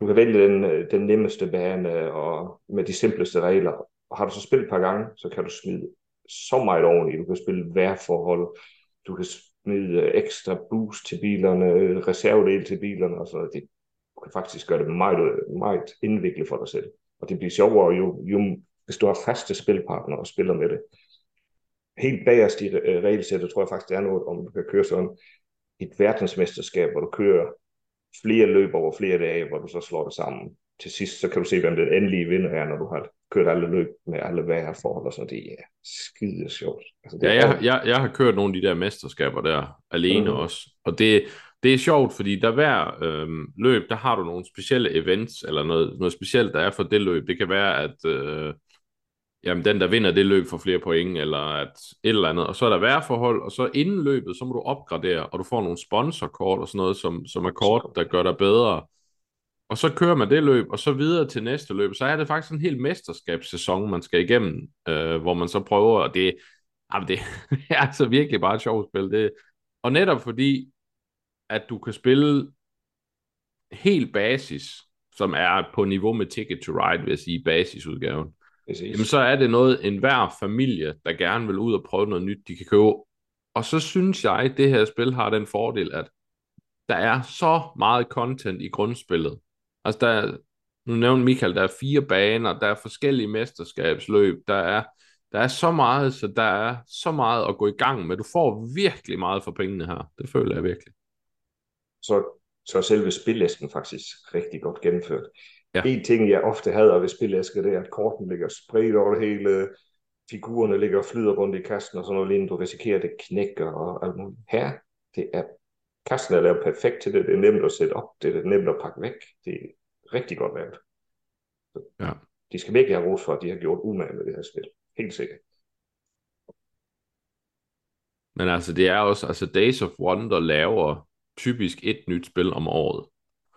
Du kan vælge den, den nemmeste bane og med de simpleste regler. Og har du så spillet et par gange, så kan du smide så meget oveni. Du kan spille vejrforhold, du kan smide ekstra boost til bilerne, reservedel til bilerne og sådan noget. Det, du kan faktisk gøre det meget, meget indviklet for dig selv. Og det bliver sjovere, jo, jo hvis du har faste spilpartnere og spiller med det. Helt bagerst i regelsættet tror jeg faktisk, det er noget, om du kan køre sådan et verdensmesterskab, hvor du kører flere løb over flere dage, hvor du så slår det sammen. Til sidst, så kan du se, hvem den endelige vinder er, når du har kørt alle løb med alle vejrforhold og sådan. Det er skide sjovt. Altså, det Ja, er jeg, jeg, jeg har kørt nogle af de der mesterskaber der alene Mhm. også, og det, det er sjovt, fordi der hver øhm, løb, der har du nogle specielle events, eller noget, noget specielt, der er for det løb. Det kan være, at øh, jamen, den, der vinder det løb, får flere point, eller at et eller andet. Og så er der vejrforhold, og så inden løbet, så må du opgradere, og du får nogle sponsorkort og sådan noget, som, som er kort, der gør dig bedre. Og så kører man det løb, og så videre til næste løb. Så er det faktisk en hel mesterskabssæson, man skal igennem, øh, hvor man så prøver, og det, jamen det [laughs] er altså virkelig bare et sjovt spil. Det, og netop fordi, at du kan spille helt basis, som er på niveau med Ticket to Ride, vil jeg sige, basisudgaven. Præcis. Jamen så er det noget, enhver familie, der gerne vil ud og prøve noget nyt, de kan købe. Og så synes jeg, at det her spil har den fordel, at der er så meget content i grundspillet. Altså der er, nu nævnte Michael, der er fire baner, der er forskellige mesterskabsløb, der er, der er så meget, så der er så meget at gå i gang med. Du får virkelig meget for pengene her. Det føler jeg virkelig. Så, så er selve spilæsken faktisk rigtig godt gennemført. Ja. En ting, jeg ofte hader ved spilæsker, det er, at korten ligger spredt over det hele, figurerne ligger og flyder rundt i kassen, og sådan noget lignende. Du risikerer, at det knækker og alt muligt. Her, det er, kassen er lavet perfekt til det. Det er nemt at sætte op, det er nemt at pakke væk. Det er rigtig godt lavet. Ja. de skal virkelig have ros for, at de har gjort umage med det her spil. Helt sikkert. Men altså, det er også, altså Days of Wonder laver typisk et nyt spil om året.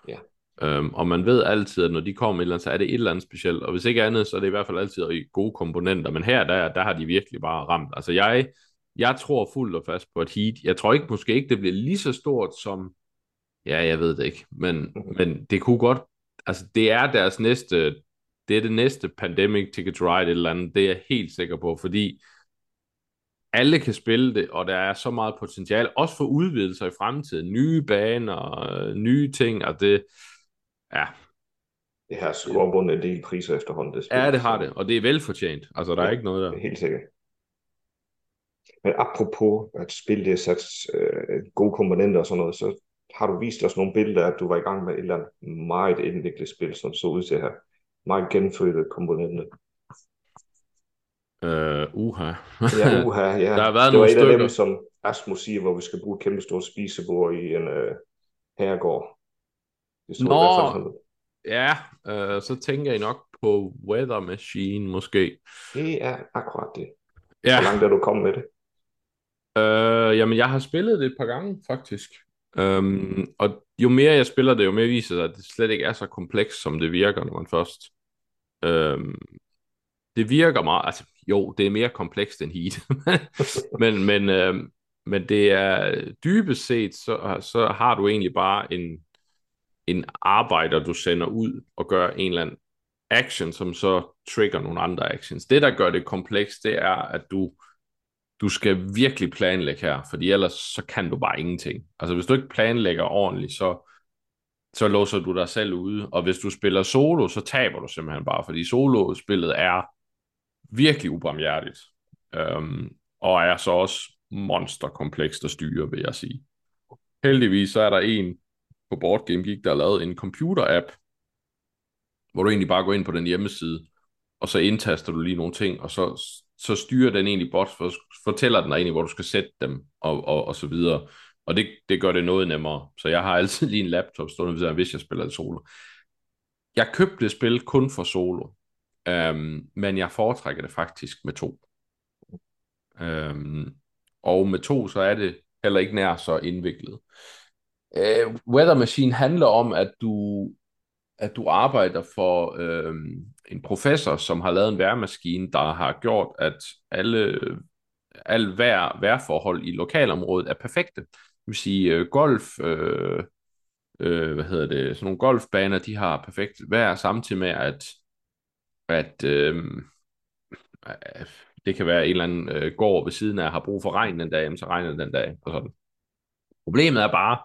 Ja. Øhm, og man ved altid, at når de kommer et eller andet, så er det et eller andet specielt. Og hvis ikke andet, så er det i hvert fald altid gode komponenter. Men her, der, der har de virkelig bare ramt. Altså jeg, jeg tror fuldt og fast på et heat. Jeg tror ikke, måske ikke, det bliver lige så stort som, ja, jeg ved det ikke. Men, mm-hmm. men det kunne godt, altså det er deres næste, det er det næste Pandemic Ticket to Ride et eller andet. Det er jeg helt sikker på, fordi alle kan spille det, og der er så meget potentiale, også for udvidelser i fremtiden, nye baner, nye ting, og det, ja. Det har scorebundet en del priser efterhånden. Det ja, det har det, og det er velfortjent. Altså, der ja, er ikke noget der. Er helt sikkert. Men apropos at spille det sat øh, gode komponenter og sådan noget, så har du vist os nogle billeder, at du var i gang med et eller andet meget indviklet spil, som så ud til her. Meget genfødte komponenter. Uh, uha. ja, uha, [laughs] ja. Der har været det nogle var stykker. et af dem, som Asmus siger, hvor vi skal bruge et kæmpe stort spisebord i en uh, herregård. Det Nå, i hvert fald ja, uh, så tænker I nok på Weather Machine måske. Det er akkurat det. Ja. Hvor langt er du kommet med det? Uh, jamen, jeg har spillet det et par gange, faktisk. Um, og jo mere jeg spiller det, jo mere viser det, at det slet ikke er så komplekst, som det virker, når man først... Um, det virker meget... Altså, jo, det er mere komplekst end Heat. [laughs] men, men, øh, men det er dybest set, så, så har du egentlig bare en, en arbejder, du sender ud og gør en eller anden action, som så trigger nogle andre actions. Det, der gør det komplekst, det er, at du, du skal virkelig planlægge her, fordi ellers så kan du bare ingenting. Altså hvis du ikke planlægger ordentligt, så, så låser du dig selv ude, og hvis du spiller solo, så taber du simpelthen bare, fordi solo-spillet er virkelig ubarmhjertigt, øhm, og er så også monsterkomplekst at styre, vil jeg sige. Heldigvis så er der en på Board Game Geek, der har lavet en computer-app, hvor du egentlig bare går ind på den hjemmeside, og så indtaster du lige nogle ting, og så, så styrer den egentlig bot, for, fortæller den egentlig, hvor du skal sætte dem, og, og, og så videre. Og det, det gør det noget nemmere. Så jeg har altid lige en laptop stående, hvis jeg spiller solo. Jeg købte det spil kun for solo. Øhm, men jeg foretrækker det faktisk med to. Øhm, og med to, så er det heller ikke nær så indviklet. Øh, Weather Machine handler om, at du, at du arbejder for øhm, en professor, som har lavet en værmaskine, der har gjort, at alle, al vejr, vejrforhold i lokalområdet er perfekte. Det vil sige, øh, golf, øh, øh, hvad hedder det, sådan nogle golfbaner, de har perfekt vejr, samtidig med, at at øh, det kan være en eller anden øh, gård ved siden af har brug for regn den dag, jamen, så regner det den dag. Og sådan. Problemet er bare,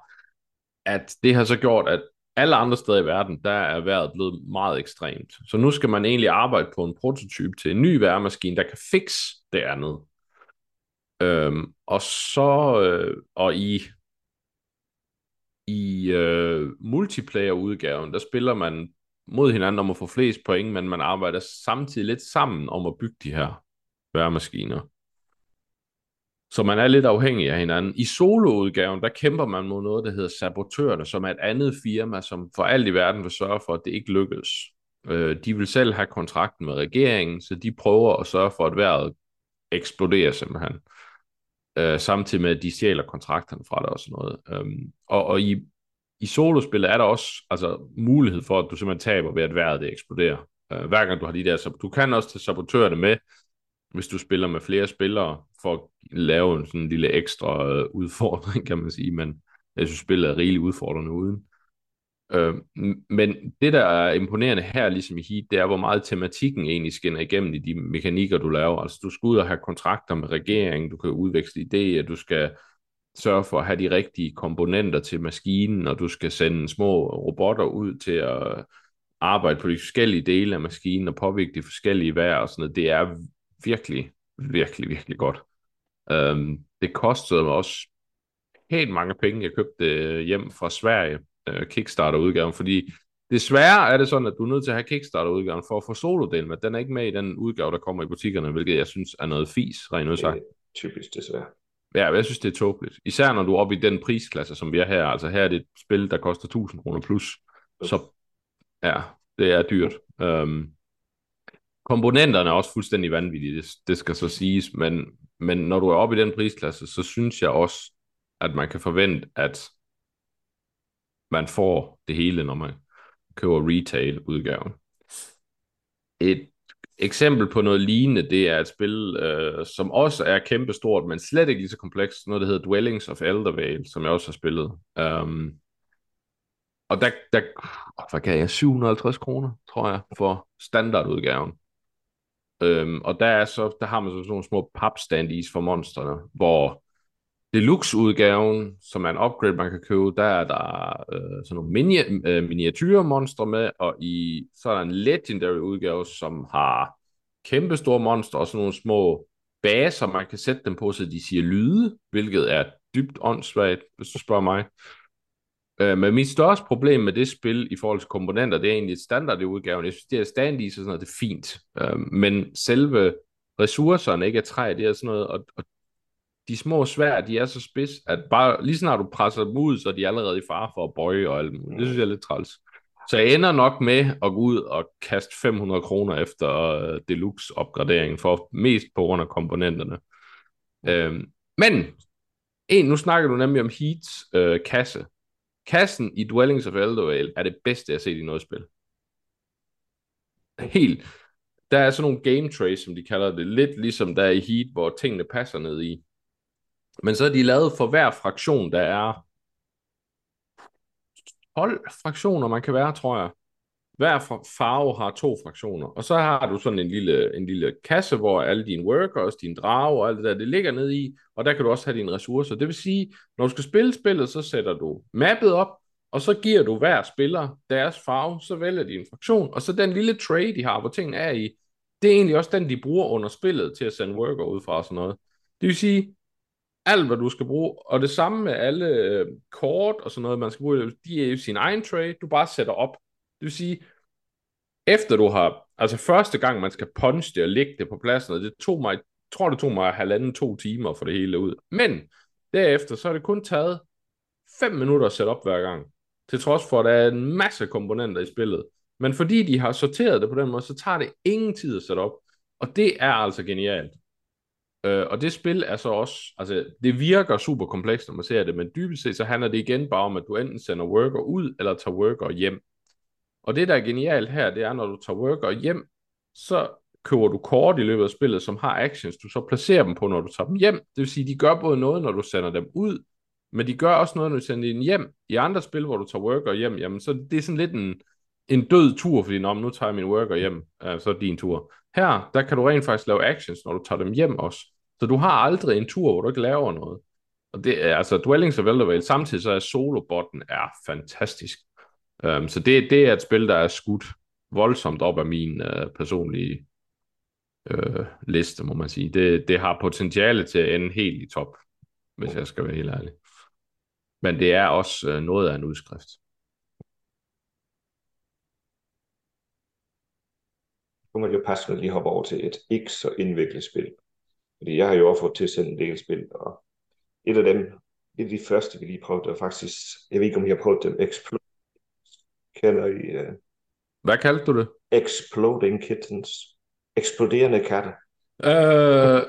at det har så gjort, at alle andre steder i verden, der er vejret blevet meget ekstremt. Så nu skal man egentlig arbejde på en prototype til en ny værmaskine, der kan fikse det andet. Øhm, og så, øh, og i, i øh, multiplayer-udgaven, der spiller man mod hinanden om at få flest point, men man arbejder samtidig lidt sammen om at bygge de her værmaskiner. Så man er lidt afhængig af hinanden. I soloudgaven, der kæmper man mod noget, der hedder Sabotørerne, som er et andet firma, som for alt i verden vil sørge for, at det ikke lykkes. Øh, de vil selv have kontrakten med regeringen, så de prøver at sørge for, at vejret eksploderer simpelthen. Øh, samtidig med, at de stjæler kontrakterne fra dig og sådan noget. Øhm, og, og i i solospillet er der også altså, mulighed for, at du simpelthen taber ved, at vejret det eksploderer. Uh, hver gang du har de der, så du kan også tage sabotørerne med, hvis du spiller med flere spillere, for at lave en sådan en lille ekstra uh, udfordring, [laughs] kan man sige, men jeg synes, spillet er rigeligt udfordrende uden. Uh, men det, der er imponerende her, ligesom i Heat, det er, hvor meget tematikken egentlig skinner igennem i de mekanikker, du laver. Altså, du skal ud og have kontrakter med regeringen, du kan udveksle idéer, du skal sørge for at have de rigtige komponenter til maskinen, og du skal sende små robotter ud til at arbejde på de forskellige dele af maskinen og påvirke de forskellige vejr og sådan noget. Det er virkelig, virkelig, virkelig godt. Um, det kostede mig også helt mange penge. Jeg købte øh, hjem fra Sverige, uh, Kickstarter-udgaven, fordi desværre er det sådan, at du er nødt til at have Kickstarter-udgaven for at få solodelen med. Den er ikke med i den udgave, der kommer i butikkerne, hvilket jeg synes er noget fis, rent udsagt. Typisk desværre. Ja, jeg synes, det er tåbeligt. Især når du er oppe i den prisklasse, som vi er her. Altså her er det et spil, der koster 1000 kroner plus. Så ja, det er dyrt. Um, komponenterne er også fuldstændig vanvittige, det, det skal så siges, men, men når du er oppe i den prisklasse, så synes jeg også, at man kan forvente, at man får det hele, når man køber retail-udgaven. Et eksempel på noget lignende, det er et spil, øh, som også er kæmpestort, men slet ikke lige så komplekst, noget der hedder Dwellings of Eldervale, som jeg også har spillet. Um, og der, der hvad gav jeg, 750 kroner, tror jeg, for standardudgaven. Um, og der, er så, der har man så sådan nogle små papstandies for monsterne, hvor deluxe-udgaven, som er en upgrade, man kan købe, der er der øh, sådan nogle mini, øh, miniatyrmonstre med, og i, så er der en legendary udgave, som har kæmpe store monstre, og sådan nogle små baser, man kan sætte dem på, så de siger lyde, hvilket er dybt åndssvagt, hvis du spørger mig. Øh, men mit største problem med det spil i forhold til komponenter, det er egentlig et standard i udgaven. Jeg synes, det er standees og sådan noget, det er fint. Øh, men selve ressourcerne ikke er træ, det er sådan noget, og, og de små svær, de er så spids, at bare lige snart du presser dem ud, så er de allerede i fare for at bøje og alt muligt. Det synes jeg er lidt træls. Så jeg ender nok med at gå ud og kaste 500 kroner efter uh, deluxe opgraderingen, for mest på grund af komponenterne. Uh, men, en, nu snakker du nemlig om Heats uh, kasse. Kassen i Dwellings of Eldervale er det bedste, jeg har set i noget spil. Helt. Der er sådan nogle game trays, som de kalder det. Lidt ligesom der er i Heat, hvor tingene passer ned i. Men så er de lavet for hver fraktion, der er 12 fraktioner, man kan være, tror jeg. Hver farve har to fraktioner. Og så har du sådan en lille, en lille kasse, hvor alle dine workers, dine drager og alt det der, det ligger ned i, og der kan du også have dine ressourcer. Det vil sige, når du skal spille spillet, så sætter du mappet op, og så giver du hver spiller deres farve, så vælger de en fraktion, og så den lille tray, de har, hvor tingene er i, det er egentlig også den, de bruger under spillet til at sende worker ud fra og sådan noget. Det vil sige, alt, hvad du skal bruge. Og det samme med alle øh, kort og sådan noget, man skal bruge, de er jo sin egen trade, du bare sætter op. Det vil sige, efter du har, altså første gang man skal punche det og lægge det på pladsen, og det tog mig, tror det tog mig halvanden, to timer for det hele ud. Men derefter, så er det kun taget 5 minutter at sætte op hver gang. Til trods for, at der er en masse komponenter i spillet. Men fordi de har sorteret det på den måde, så tager det ingen tid at sætte op. Og det er altså genialt. Øh, og det spil er så også, altså det virker super komplekst, når man ser det, men dybest set så handler det igen bare om, at du enten sender worker ud, eller tager worker hjem. Og det, der er genialt her, det er, når du tager worker hjem, så køber du kort i løbet af spillet, som har actions, du så placerer dem på, når du tager dem hjem. Det vil sige, de gør både noget, når du sender dem ud, men de gør også noget, når du sender dem hjem. I andre spil, hvor du tager worker hjem, jamen, så det er sådan lidt en, en død tur, fordi når nu tager jeg min worker hjem, øh, så er din tur. Her, der kan du rent faktisk lave actions, når du tager dem hjem også. Så du har aldrig en tur, hvor du ikke laver noget. Og det er altså Dwellings of Eldervale, samtidig så er solobotten er fantastisk. Um, så det, det er et spil, der er skudt voldsomt op af min uh, personlige uh, liste, må man sige. Det, det har potentiale til at ende helt i top, hvis jeg skal være helt ærlig. Men det er også uh, noget af en udskrift. Må jeg jo passende lige hoppe over til et ikke så indviklet spil. Fordi jeg har jo også fået tilsendt en del spil, og et af dem, et af de første, vi lige prøvede, var faktisk, jeg ved ikke, om jeg har prøvet dem, Explode. Kender I? Uh... Hvad kaldte du det? Exploding Kittens. Eksploderende katte. Uh...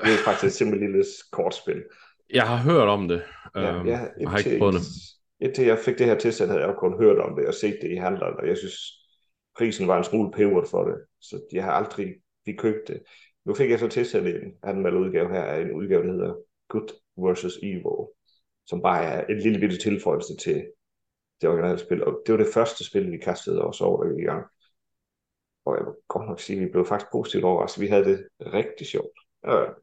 Det er faktisk et simpelt lille kortspil. Jeg har hørt om det. Ja, uh, jeg, jeg har ikke prøvet det. Indtil jeg fik det her tilsendt, havde jeg kun hørt om det og set det i handlerne, og jeg synes, prisen var en smule peberet for det, så jeg har aldrig vi købt det. Nu fik jeg så tilsendt en anmeldt udgave her af en udgave, der hedder Good vs. Evil, som bare er en lille bitte tilføjelse til det originale spil. Og det var det første spil, vi kastede os over i gang. Og jeg må godt nok sige, at vi blev faktisk positivt overrasket. Vi havde det rigtig sjovt.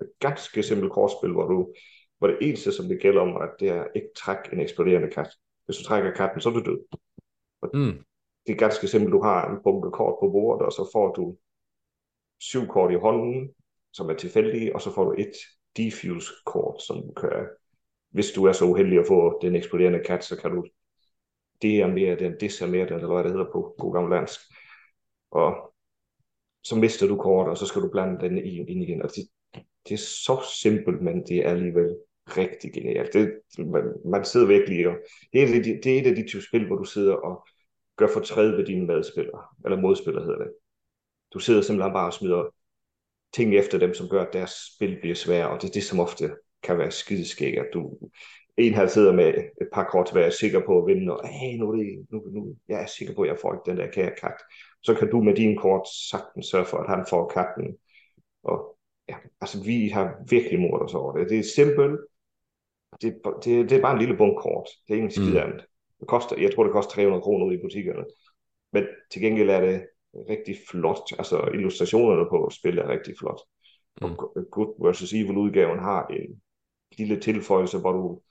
Et ganske simpelt kortspil, hvor du hvor det eneste, som det gælder om, at det er ikke træk en eksploderende kat. Hvis du trækker katten, så er du død. Og mm. Det er ganske simpelt. Du har en bunke kort på bordet, og så får du syv kort i hånden, som er tilfældige, og så får du et defuse-kort, som du kan, hvis du er så uheldig at få den eksploderende kat, så kan du dearmere den, mere den, eller hvad det hedder på god dansk. Og så mister du kort, og så skal du blande den i, ind igen. Og det, det er så simpelt, men det er alligevel rigtig genialt. Det, man, man sidder virkelig og det er, det, det er et af de type spil, hvor du sidder og gør fortræd ved dine medspillere, eller modspillere hedder det. Du sidder simpelthen bare og smider ting efter dem, som gør, at deres spil bliver svære, og det er det, som ofte kan være skideskæg, at du en her sidder med et par kort tilbage, er sikker på at vinde, og hey, nu, er det, nu, nu jeg er sikker på, at jeg får ikke den der kære kat. Så kan du med din kort sagtens sørge for, at han får katten. Og ja, altså vi har virkelig mordet os over det. Det er simpelt. Det, det, det er bare en lille bunkkort. Det er ingen skid mm. Det koster, jeg tror, det koster 300 kroner ude i butikkerne. Men til gengæld er det rigtig flot. Altså illustrationerne på spillet er rigtig flot. Mm. Og Good vs. Evil udgaven har en lille tilføjelse, hvor du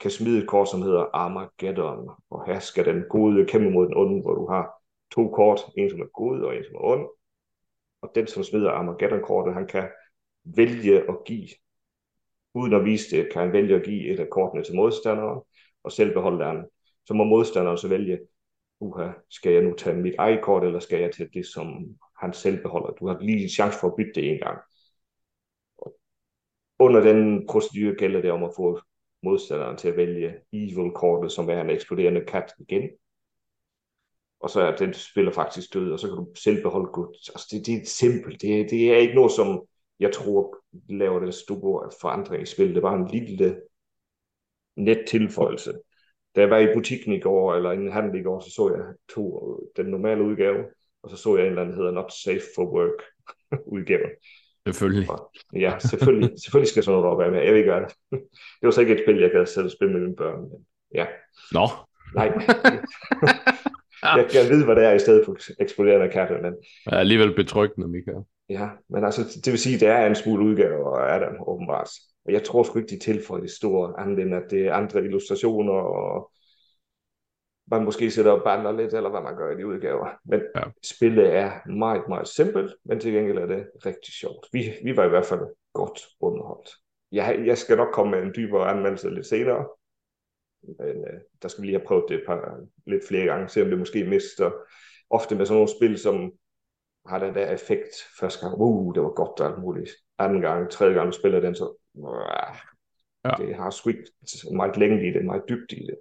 kan smide et kort, som hedder Armageddon, og her skal den gode kæmpe mod den onde, hvor du har to kort, en som er god og en som er ond, og den, som smider Armageddon-kortet, han kan vælge at give, uden at vise det, kan han vælge at give et af kortene til modstanderen, og selv beholde den. Så må modstanderen så vælge, uha, skal jeg nu tage mit eget kort, eller skal jeg tage det, som han selv beholder. Du har lige en chance for at bytte det en gang. Under den procedure gælder det om at få modstanderen til at vælge evil-kortet, som er en eksploderende kat igen. Og så er den spiller faktisk død, og så kan du selv beholde godt. Altså det, det er simpelt. Det, det er ikke noget, som jeg tror laver den store forandring i spillet. Det var en lille net tilføjelse. Da jeg var i butikken i går, eller i en handel i går, så så jeg to, den normale udgave, og så så jeg en eller anden, der hedder Not Safe for Work udgave. Selvfølgelig. Og, ja, selvfølgelig, selvfølgelig skal sådan noget være med. Jeg ved ikke, hvad det. det var så ikke et spil, jeg gad selv spille med mine børn. Men ja. Nå. Nej. jeg kan vide, hvad det er i stedet for eksploderende katte. Men... Ja, alligevel betryggende, Michael. Ja, men altså, det vil sige, at det er en smule udgave af den, åbenbart. Og jeg tror sgu ikke, de tilføjer det store, andet end at det er andre illustrationer og man måske sætter og bander lidt, eller hvad man gør i de udgaver. Men ja. spillet er meget, meget simpelt, men til gengæld er det rigtig sjovt. Vi, vi var i hvert fald godt underholdt. Jeg, jeg skal nok komme med en dybere anmeldelse lidt senere, men uh, der skal vi lige have prøvet det et par, lidt flere gange, se om det måske mister. Ofte med sådan nogle spil, som har den der effekt første gang, uh, det var godt og alt muligt. Anden gang, tredje gang, spiller den, så uh, ja. det har sgu ikke meget længe i det, meget dybt i det.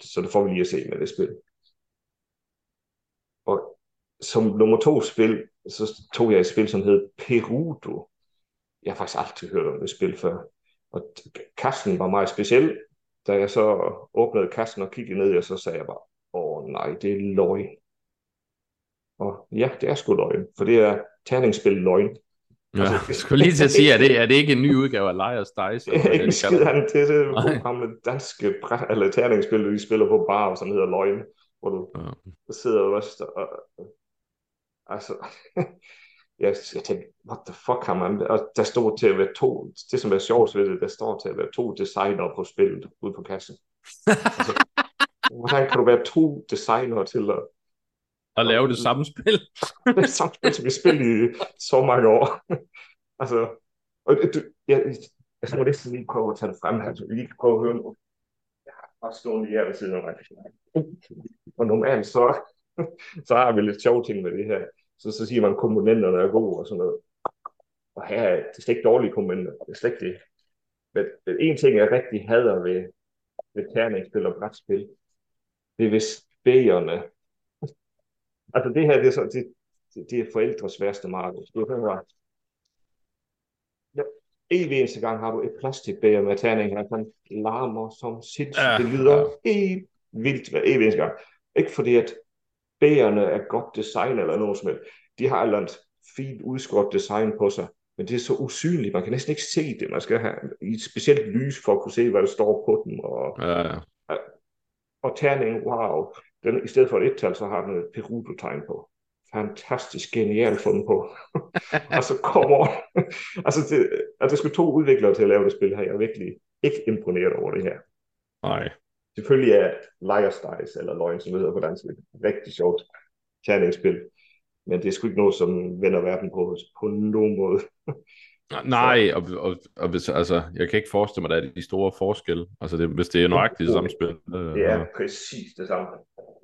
Så det får vi lige at se med det spil. Og som nummer to spil, så tog jeg et spil, som hed Perudo. Jeg har faktisk aldrig hørt om det spil før. Og kassen var meget speciel. Da jeg så åbnede kassen og kiggede ned, og så sagde jeg bare, åh nej, det er løgn. Og ja, det er sgu løgn, for det er terningsspil løgn. Ja, altså, [laughs] jeg skulle lige til at sige, er det, er det ikke en ny udgave af Liars Dice? Det er ikke skid, han, det er det gamle danske eller terningsspil, de spiller på bar, som hedder Løgn, hvor du ja. sidder og ryster. Og, altså, [laughs] jeg, jeg tænkte, what the fuck har man? Og der stod til at være to, det som er sjovt ved det, der står til at være to designer på spillet ude på kassen. [laughs] altså, hvordan kan du være to designer til at at lave det samme spil. [laughs] det samme spil, som vi spillet i så mange år. [laughs] altså, og du, jeg, jeg skal næsten lige prøve at tage det frem her, så vi lige kan prøve at høre noget. Jeg har bare stående her ved siden af mig. Og normalt så, [laughs] så har vi lidt sjove ting med det her. Så, så siger man, at komponenterne er gode og sådan noget. Og her er det slet ikke dårlige komponenter. Det er slet ikke det. Men, men en ting, jeg rigtig hader ved, ved terningsspil og brætspil, det er hvis bægerne Altså det her, det er, så, det, det, det er forældres værste marked. Du hører, ja, evig eneste gang har du et plastikbæger med terning, her, han larmer som sindssygt. Ja, det lyder ja. helt vildt hver evig eneste gang. Ikke fordi, at bægerne er godt design eller noget som helst. De har et eller andet fint udskåret design på sig, men det er så usynligt, man kan næsten ikke se det. Man skal have i et specielt lys for at kunne se, hvad der står på dem. Og, ja, ja. og terningen, wow. Den, I stedet for et et-tal, så har den et perudo-tegn på. Fantastisk genialt fundet på. [laughs] og så kommer [laughs] altså, det, altså, det skulle to udviklere til at lave det spil her. Jeg er virkelig ikke imponeret over det her. Nej. Selvfølgelig er Liar's Dice, eller Løgn, som det hedder på dansk, et rigtig sjovt terningsspil. Men det er sgu ikke noget, som vender verden på, på nogen måde. [laughs] Nej, og, og, og hvis, altså, jeg kan ikke forestille mig, at der er de store forskelle. Altså, det, hvis det er nøjagtigt det samme spil. Øh, det er præcis det samme.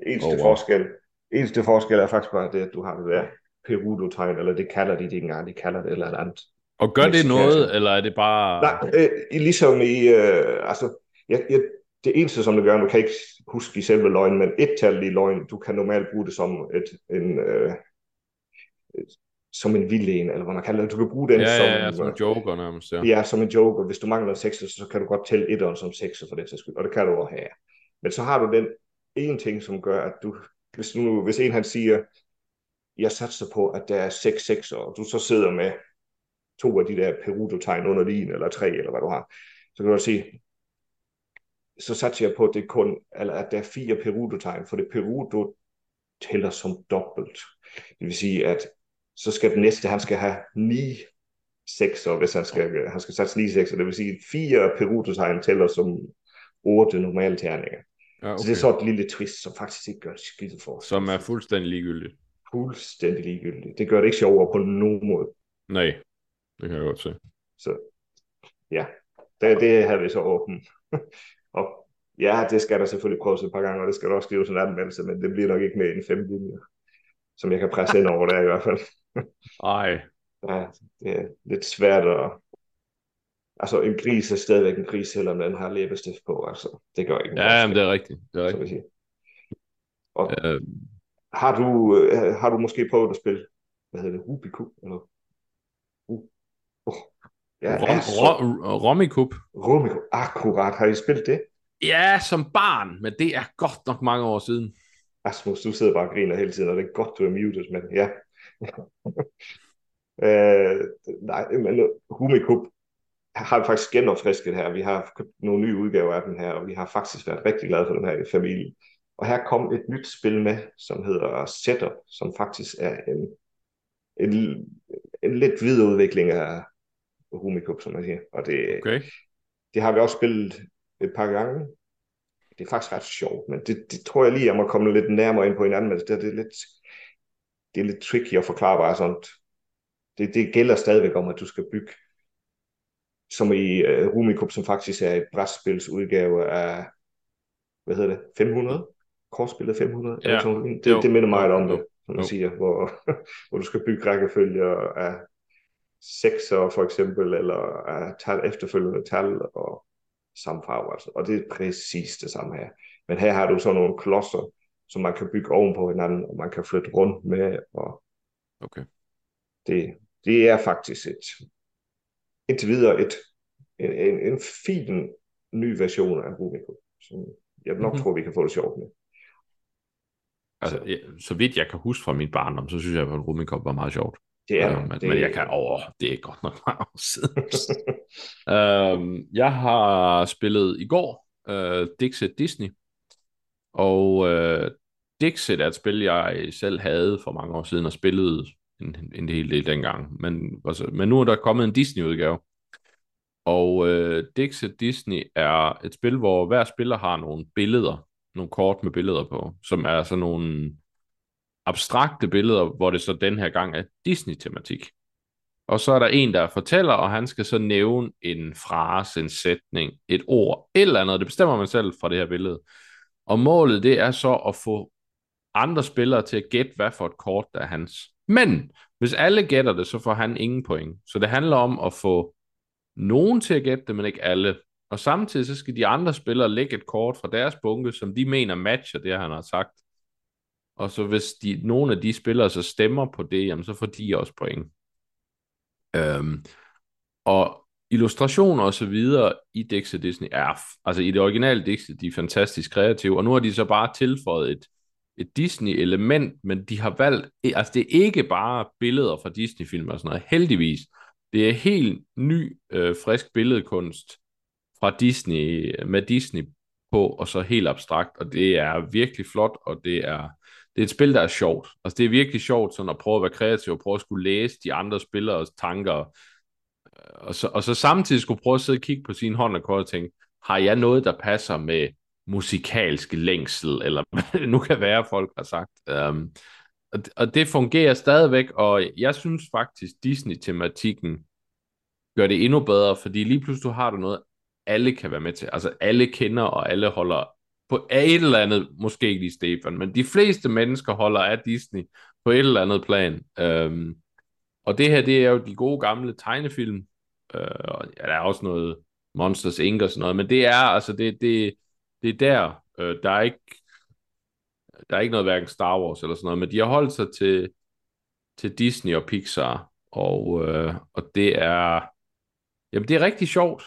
Eneste, oh, wow. forskel, eneste forskel er faktisk bare det, at du har det der Perudo-tegn, eller det kalder de det ikke engang, de kalder det eller andet. Og gør det noget, eller er det bare... Nej, øh, ligesom i, øh, altså, jeg, jeg, det eneste, som det gør, du kan ikke huske i selve løgn, men et tal i løgn, du kan normalt bruge det som et, en, øh, som en vild en, eller hvad man kalder det. Du kan bruge den Ja, som, ja, som en joker nærmest, ja. ja, som en joker. Hvis du mangler en sekser, så kan du godt tælle etteren som sekser for det sags skyld, og det kan du også have. Men så har du den ene ting, som gør, at du, hvis, nu, hvis en han siger, jeg satser på, at der er seks sekser, og du så sidder med to af de der perudo-tegn under din, eller tre, eller hvad du har, så kan du sige, så satser jeg på, at det kun, eller at der er fire perudo-tegn, for det perudo tæller som dobbelt. Det vil sige, at så skal den næste, han skal have ni sekser, hvis han skal, han skal satse ni sekser. Det vil sige, fire perudo-tegn tæller som otte normale terninger. ja okay. Så det er så et lille twist, som faktisk ikke gør det skidt for. Som er fuldstændig ligegyldigt. fuldstændig ligegyldigt. Det gør det ikke sjovere på nogen måde. Nej, det kan jeg godt se. Så ja, det, det havde vi så åbent. [laughs] og ja, det skal der selvfølgelig prøves et par gange, og det skal der også skrives en anmeldelse, men det bliver nok ikke med en fem linje, som jeg kan presse ind over der i hvert fald. Ej, Ja, det er lidt svært at... Altså, en gris er stadigvæk en gris, selvom den har læbestift på, altså. Det gør ikke ja, jamen, det er rigtigt. Det er rigtigt. Og Øh, har du, øh, har du måske prøvet at spille, hvad hedder det, Rubiku? Eller? Uh. Oh. Ja, Rom, så... rom, Romikup. Rubiku, akkurat. Har I spillet det? Ja, som barn, men det er godt nok mange år siden. Asmus, du sidder bare og griner hele tiden, og det er godt, du er muted, men ja. [laughs] øh, nej, men Rumikup har vi faktisk genopfrisket her. Vi har købt nogle nye udgaver af den her, og vi har faktisk været rigtig glade for den her i familien. Og her kom et nyt spil med, som hedder Setup, som faktisk er en, en, en lidt videreudvikling af Rumikup, som man siger. Og det, Okay. det har vi også spillet et par gange. Det er faktisk ret sjovt, men det, det tror jeg lige, jeg må komme lidt nærmere ind på en anden, men det, det er lidt, det er lidt tricky at forklare bare sådan. Det, det gælder stadigvæk om, at du skal bygge, som i uh, Rumikup, som faktisk er et brætspilsudgave af, hvad hedder det, 500? Kortspillet 500? Ja. Sådan. Jo. Det, det minder meget om det, som man siger, hvor, [laughs] hvor du skal bygge rækkefølger af sekser for eksempel, eller af tal, efterfølgende tal og samme farve. Altså. Og det er præcis det samme her. Men her har du så nogle klodser, som man kan bygge oven på hinanden, og man kan flytte rundt med, og Okay. det, det er faktisk et, indtil videre et, en, en, en fin ny version af Rubico, som jeg nok Mhm. mm-hmm. tror, vi kan få det sjovt med. Altså, ja, så vidt jeg kan huske fra min barndom, så synes jeg, at Rumikup var meget sjovt. Det er Øh, det. men, jeg kan over, det er godt nok mange år siden. [laughs] øhm, jeg har spillet i går øh, Dixit Disney, og øh, Dixit er et spil, jeg selv havde for mange år siden og spillede en, en hel del dengang. Men, altså, men nu er der kommet en Disney-udgave. Og øh, Dixit Disney er et spil, hvor hver spiller har nogle billeder, nogle kort med billeder på, som er sådan nogle abstrakte billeder, hvor det så den her gang er Disney-tematik. Og så er der en, der fortæller, og han skal så nævne en frase, en sætning, et ord, et eller andet. Det bestemmer man selv fra det her billede. Og målet, det er så at få andre spillere til at gætte, hvad for et kort, der er hans. Men hvis alle gætter det, så får han ingen point. Så det handler om at få nogen til at gætte det, men ikke alle. Og samtidig så skal de andre spillere lægge et kort fra deres bunke, som de mener matcher det, han har sagt. Og så hvis de, nogle af de spillere så stemmer på det, jamen så får de også point. Øhm, og illustrationer og så videre i Dexter Disney er, altså i det originale Dexter, de er fantastisk kreative, og nu har de så bare tilføjet et, et Disney-element, men de har valgt, altså det er ikke bare billeder fra Disney-film og sådan noget, heldigvis. Det er helt ny, øh, frisk billedkunst fra Disney, med Disney på, og så helt abstrakt, og det er virkelig flot, og det er, det er et spil, der er sjovt. Altså det er virkelig sjovt sådan at prøve at være kreativ, og prøve at skulle læse de andre spillers tanker, og så, og så samtidig skulle prøve at sidde og kigge på sine hånd og kort og tænke, har jeg noget, der passer med musikalsk længsel, eller [laughs] hvad det nu kan være, folk har sagt. Um, og, og det fungerer stadigvæk, og jeg synes faktisk, Disney-tematikken gør det endnu bedre, fordi lige pludselig har du noget, alle kan være med til. Altså alle kender, og alle holder på et eller andet, måske ikke lige Stefan, men de fleste mennesker holder af Disney på et eller andet plan. Um, og det her, det er jo de gode gamle tegnefilm. Uh, ja, der er også noget Monsters Inc. og sådan noget, men det er altså, det, det, det er der, Øh, der er ikke der er ikke noget hverken Star Wars eller sådan noget, men de har holdt sig til til Disney og Pixar, og, øh, og det er, jamen det er rigtig sjovt,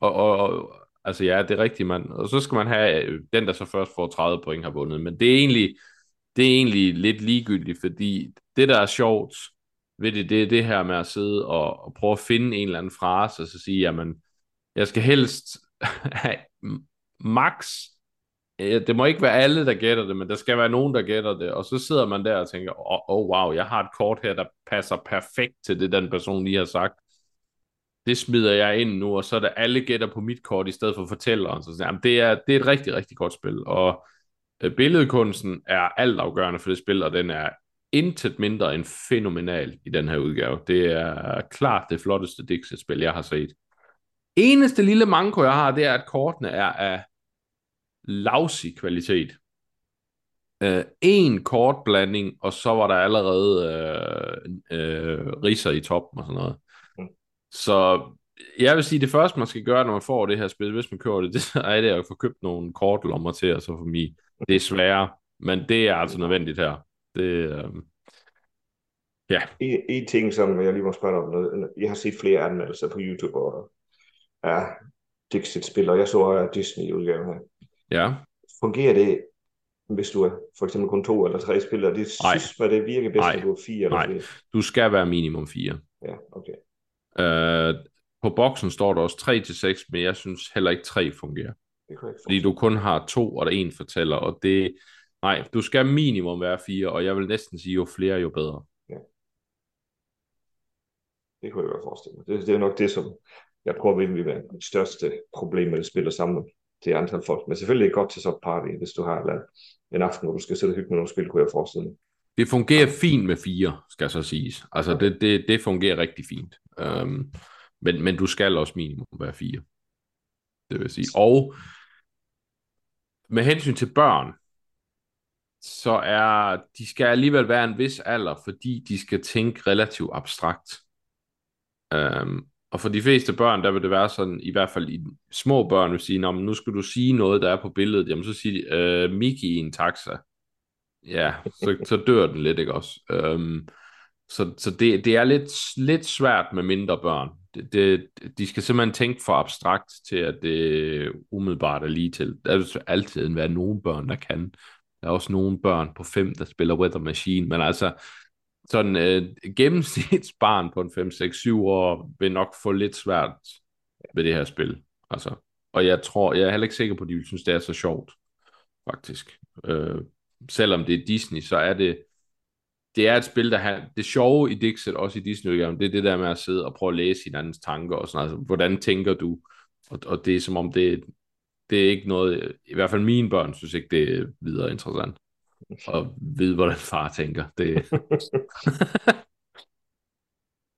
og, og, og altså ja, det er rigtigt, man, og så skal man have, øh, den der så først får 30 point har vundet, men det er egentlig, det er egentlig lidt ligegyldigt, fordi det der er sjovt ved det, det er det her med at sidde og, og prøve at finde en eller anden frase, og så sige, jamen, jeg skal helst [laughs] have max det må ikke være alle, der gætter det, men der skal være nogen, der gætter det. Og så sidder man der og tænker, åh oh, oh, wow, jeg har et kort her, der passer perfekt til det, den person lige har sagt. Det smider jeg ind nu, og så er det alle gætter på mit kort, i stedet for fortælleren. Så jamen, det, er, det er et rigtig, rigtig godt spil. Og øh, billedkunsten er altafgørende for det spil, og den er intet mindre end fænomenal i den her udgave. Det er klart det flotteste Dixit-spil, jeg har set. Eneste lille manko, jeg har, det er, at kortene er af lavsig kvalitet. Øh, en kort blanding, og så var der allerede øh, øh, riser i toppen og sådan noget. Mm. Så jeg vil sige, det første, man skal gøre, når man får det her spil, hvis man kører det, [laughs] det er det at få købt nogle kortlommer til, og så for mig. Det er svære, men det er altså nødvendigt her. Det, øh, ja. En, en ting, som jeg lige må spørge om, noget. jeg har set flere anmeldelser på YouTube, og ja, Dixit-spil, og jeg så Disney-udgaven her. Ja. Fungerer det, hvis du er for eksempel kun to eller tre spillere? Det Nej. synes man, det virker bedst, at du er fire eller Nej. flere. du skal være minimum fire. Ja, okay. Øh, på boksen står der også 3 til 6, men jeg synes heller ikke 3 fungerer. Det fordi du kun har to, og der en fortæller, og det... Nej, du skal minimum være fire, og jeg vil næsten sige, jo flere, jo bedre. Ja. Det kunne jeg godt forestille mig. Det, det er nok det, som jeg tror vil være det største problem med at spille sammen til andre folk. Men selvfølgelig godt til så party, hvis du har eller en aften, hvor du skal sidde og hygge med nogle spil, kunne jeg forestille mig. Det fungerer fint med fire, skal så siges. Altså, det, det, det fungerer rigtig fint. Um, men, men du skal også minimum være fire. Det vil sige. Og med hensyn til børn, så er, de skal alligevel være en vis alder, fordi de skal tænke relativt abstrakt. Øhm, og for de fleste børn, der vil det være sådan, i hvert fald i små børn, vil sige, nu skal du sige noget, der er på billedet, jamen så siger de, øh, Mickey i en taxa. Ja, så, så dør den lidt, ikke også? Øhm, så så det, det er lidt, lidt svært med mindre børn. Det, det, de skal simpelthen tænke for abstrakt til, at det umiddelbart er lige til. Der vil altid være nogle børn, der kan. Der er også nogle børn på 5, der spiller Weather Machine, men altså, sådan øh, gennemsnitsbarn på en 5-6-7 år vil nok få lidt svært ved det her spil. Altså, og jeg tror, jeg er heller ikke sikker på, at de vil synes, det er så sjovt, faktisk. Øh, selvom det er Disney, så er det, det er et spil, der har, det sjove i Dixit, også i disney det er det der med at sidde og prøve at læse hinandens tanker og sådan noget. Altså, hvordan tænker du? Og, og det er som om, det, det er ikke noget, i hvert fald mine børn synes ikke, det er videre interessant og vide, hvordan far tænker. Det... [laughs]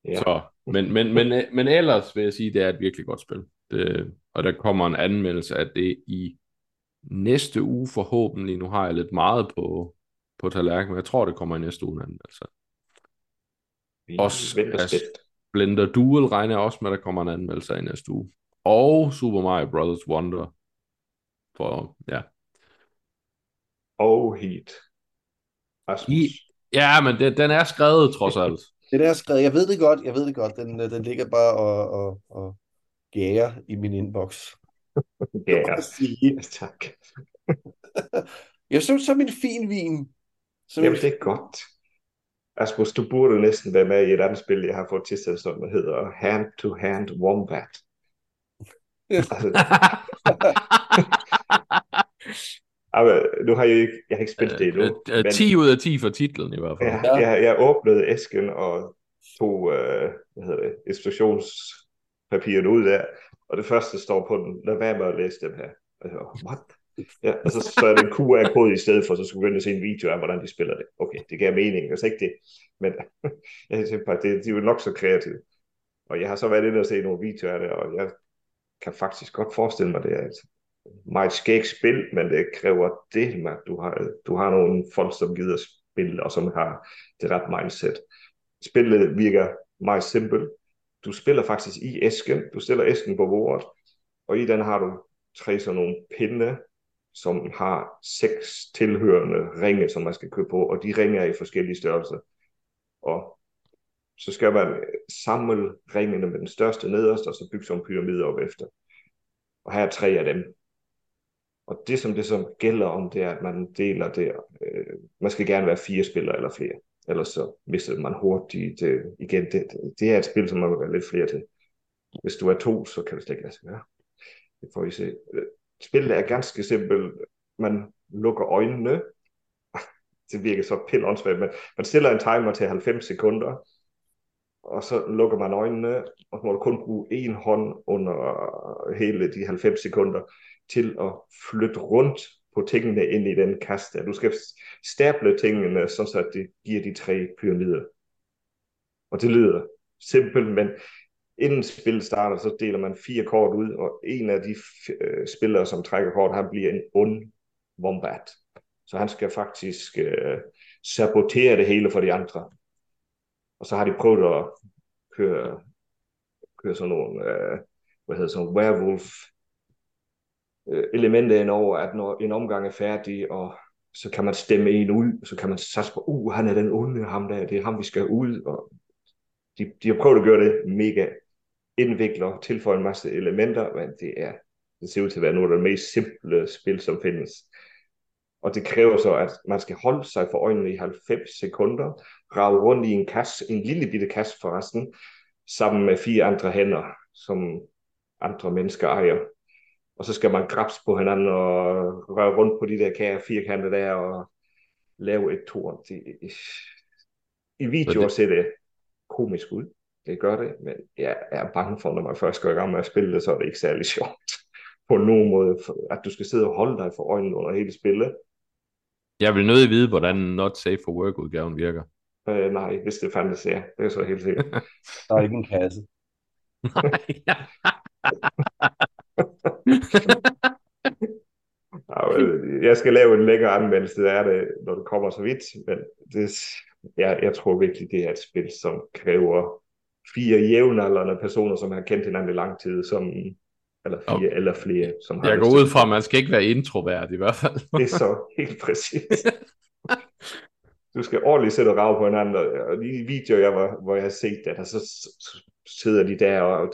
ja. Så, men, men, men, men ellers vil jeg sige, at det er et virkelig godt spil. Det, og der kommer en anmeldelse af det i næste uge forhåbentlig. Nu har jeg lidt meget på, på tallerkenen, men jeg tror, det kommer i næste uge en anmeldelse. Også altså, Blender Duel regner jeg også med, at der kommer en anmeldelse i næste uge. Og Super Mario Bros. Wonder. For, ja, og Heat. I, ja, men det, den er skrevet trods alt. Den er skrevet. Jeg ved det godt. Jeg ved det godt. Den, den ligger bare og, og, og gærer i min inbox. [laughs] Ja, sige. tak. [laughs] jeg synes som en fin vin. Som Jamen, det er godt. Asmus, du burde næsten være med i et andet spil, jeg har fået tilsat, som hedder Hand to Hand Wombat. [laughs] altså, Aber, nu har jeg ikke, jeg har ikke spillet det endnu. Uh, uh, 10 ud af 10 for titlen i hvert fald. Ja, ja. Jeg, jeg åbnede æsken og tog uh, hvad hedder det, instruktionspapirerne ud der, og det første står på den, lad være med at læse dem her. Altså, what? Ja, og så, så er det en QR-kode i stedet for, så skulle vi se en video af, hvordan de spiller det. Okay, det giver mening, altså ikke det. Men [laughs] jeg tænkte bare, det, de er jo nok så kreative. Og jeg har så været inde og se nogle videoer af det, og jeg kan faktisk godt forestille mig det, at meget skægt spil, men det kræver det, at du har, du har nogle folk, som gider spille, og som har det ret mindset. Spillet virker meget simpelt. Du spiller faktisk i æsken. Du stiller æsken på bordet, og i den har du tre sådan nogle pinde, som har seks tilhørende ringe, som man skal købe på, og de ringe er i forskellige størrelser. Og så skal man samle ringene med den største nederst, og så bygge sådan en pyramide op efter. Og her er tre af dem. Og det, som det som gælder om, det er, at man deler det. Øh, man skal gerne være fire spillere eller flere. Ellers så mister man hurtigt øh, igen. Det, det er et spil, som man vil være lidt flere til. Hvis du er to, så kan det slet ikke lade sig gøre. Det får I se. Øh, spillet er ganske simpelt. Man lukker øjnene. [laughs] Det virker så pille men man stiller en timer til 90 sekunder, og så lukker man øjnene, og så må du kun bruge en hånd under hele de 90 sekunder til at flytte rundt på tingene ind i den kaste. Du skal stable tingene, så det giver de tre pyramider. Og det lyder simpelt, men inden spillet starter, så deler man fire kort ud, og en af de øh, spillere, som trækker kort, han bliver en ond wombat. Så han skal faktisk øh, sabotere det hele for de andre. Og så har de prøvet at køre, køre sådan nogle, øh, hvad hedder sådan werewolf øh, elementer ind over, at når en omgang er færdig, og så kan man stemme en ud, så kan man satse på, uh, han er den onde, ham der, det er ham, vi skal ud, og de, de har prøvet at gøre det mega indviklet og tilføje en masse elementer, men det er det ser ud til at være nogle af de mest simple spil, som findes. Og det kræver så, at man skal holde sig for øjnene i 90 sekunder, rave rundt i en kasse, en lille bitte kasse forresten, sammen med fire andre hænder, som andre mennesker ejer. Og så skal man grabs på hinanden og røre rundt på de der kære firkanter der og lave et tårn. Det, I videoer det... ser det komisk ud. Det gør det, men jeg er bange for, når man først går i gang med at spille det, så er det ikke særlig [laughs] sjovt på nogen måde, at du skal sidde og holde dig for øjnene under hele spillet. Jeg vil nødig vide, hvordan Not Safe for Work-udgaven virker. Øh, nej, hvis det fandtes, ja. Det er så helt sikkert. [laughs] Der er ikke en kasse. [laughs] Nej. Jeg skal lave en lækker anmeldelse af det, når det kommer så vidt, men det, jeg, jeg tror virkelig, det er et spil, som kræver fire jævnaldrende personer, som har kendt hinanden i lang tid, som eller fire okay. eller flere. Som har jeg går ud fra, at man skal ikke være introvert i hvert fald. [laughs] det er så helt præcis. [laughs] du skal ordentligt sætte rav på hinanden, og de videoer, jeg var, hvor jeg har set det, så sidder de der, og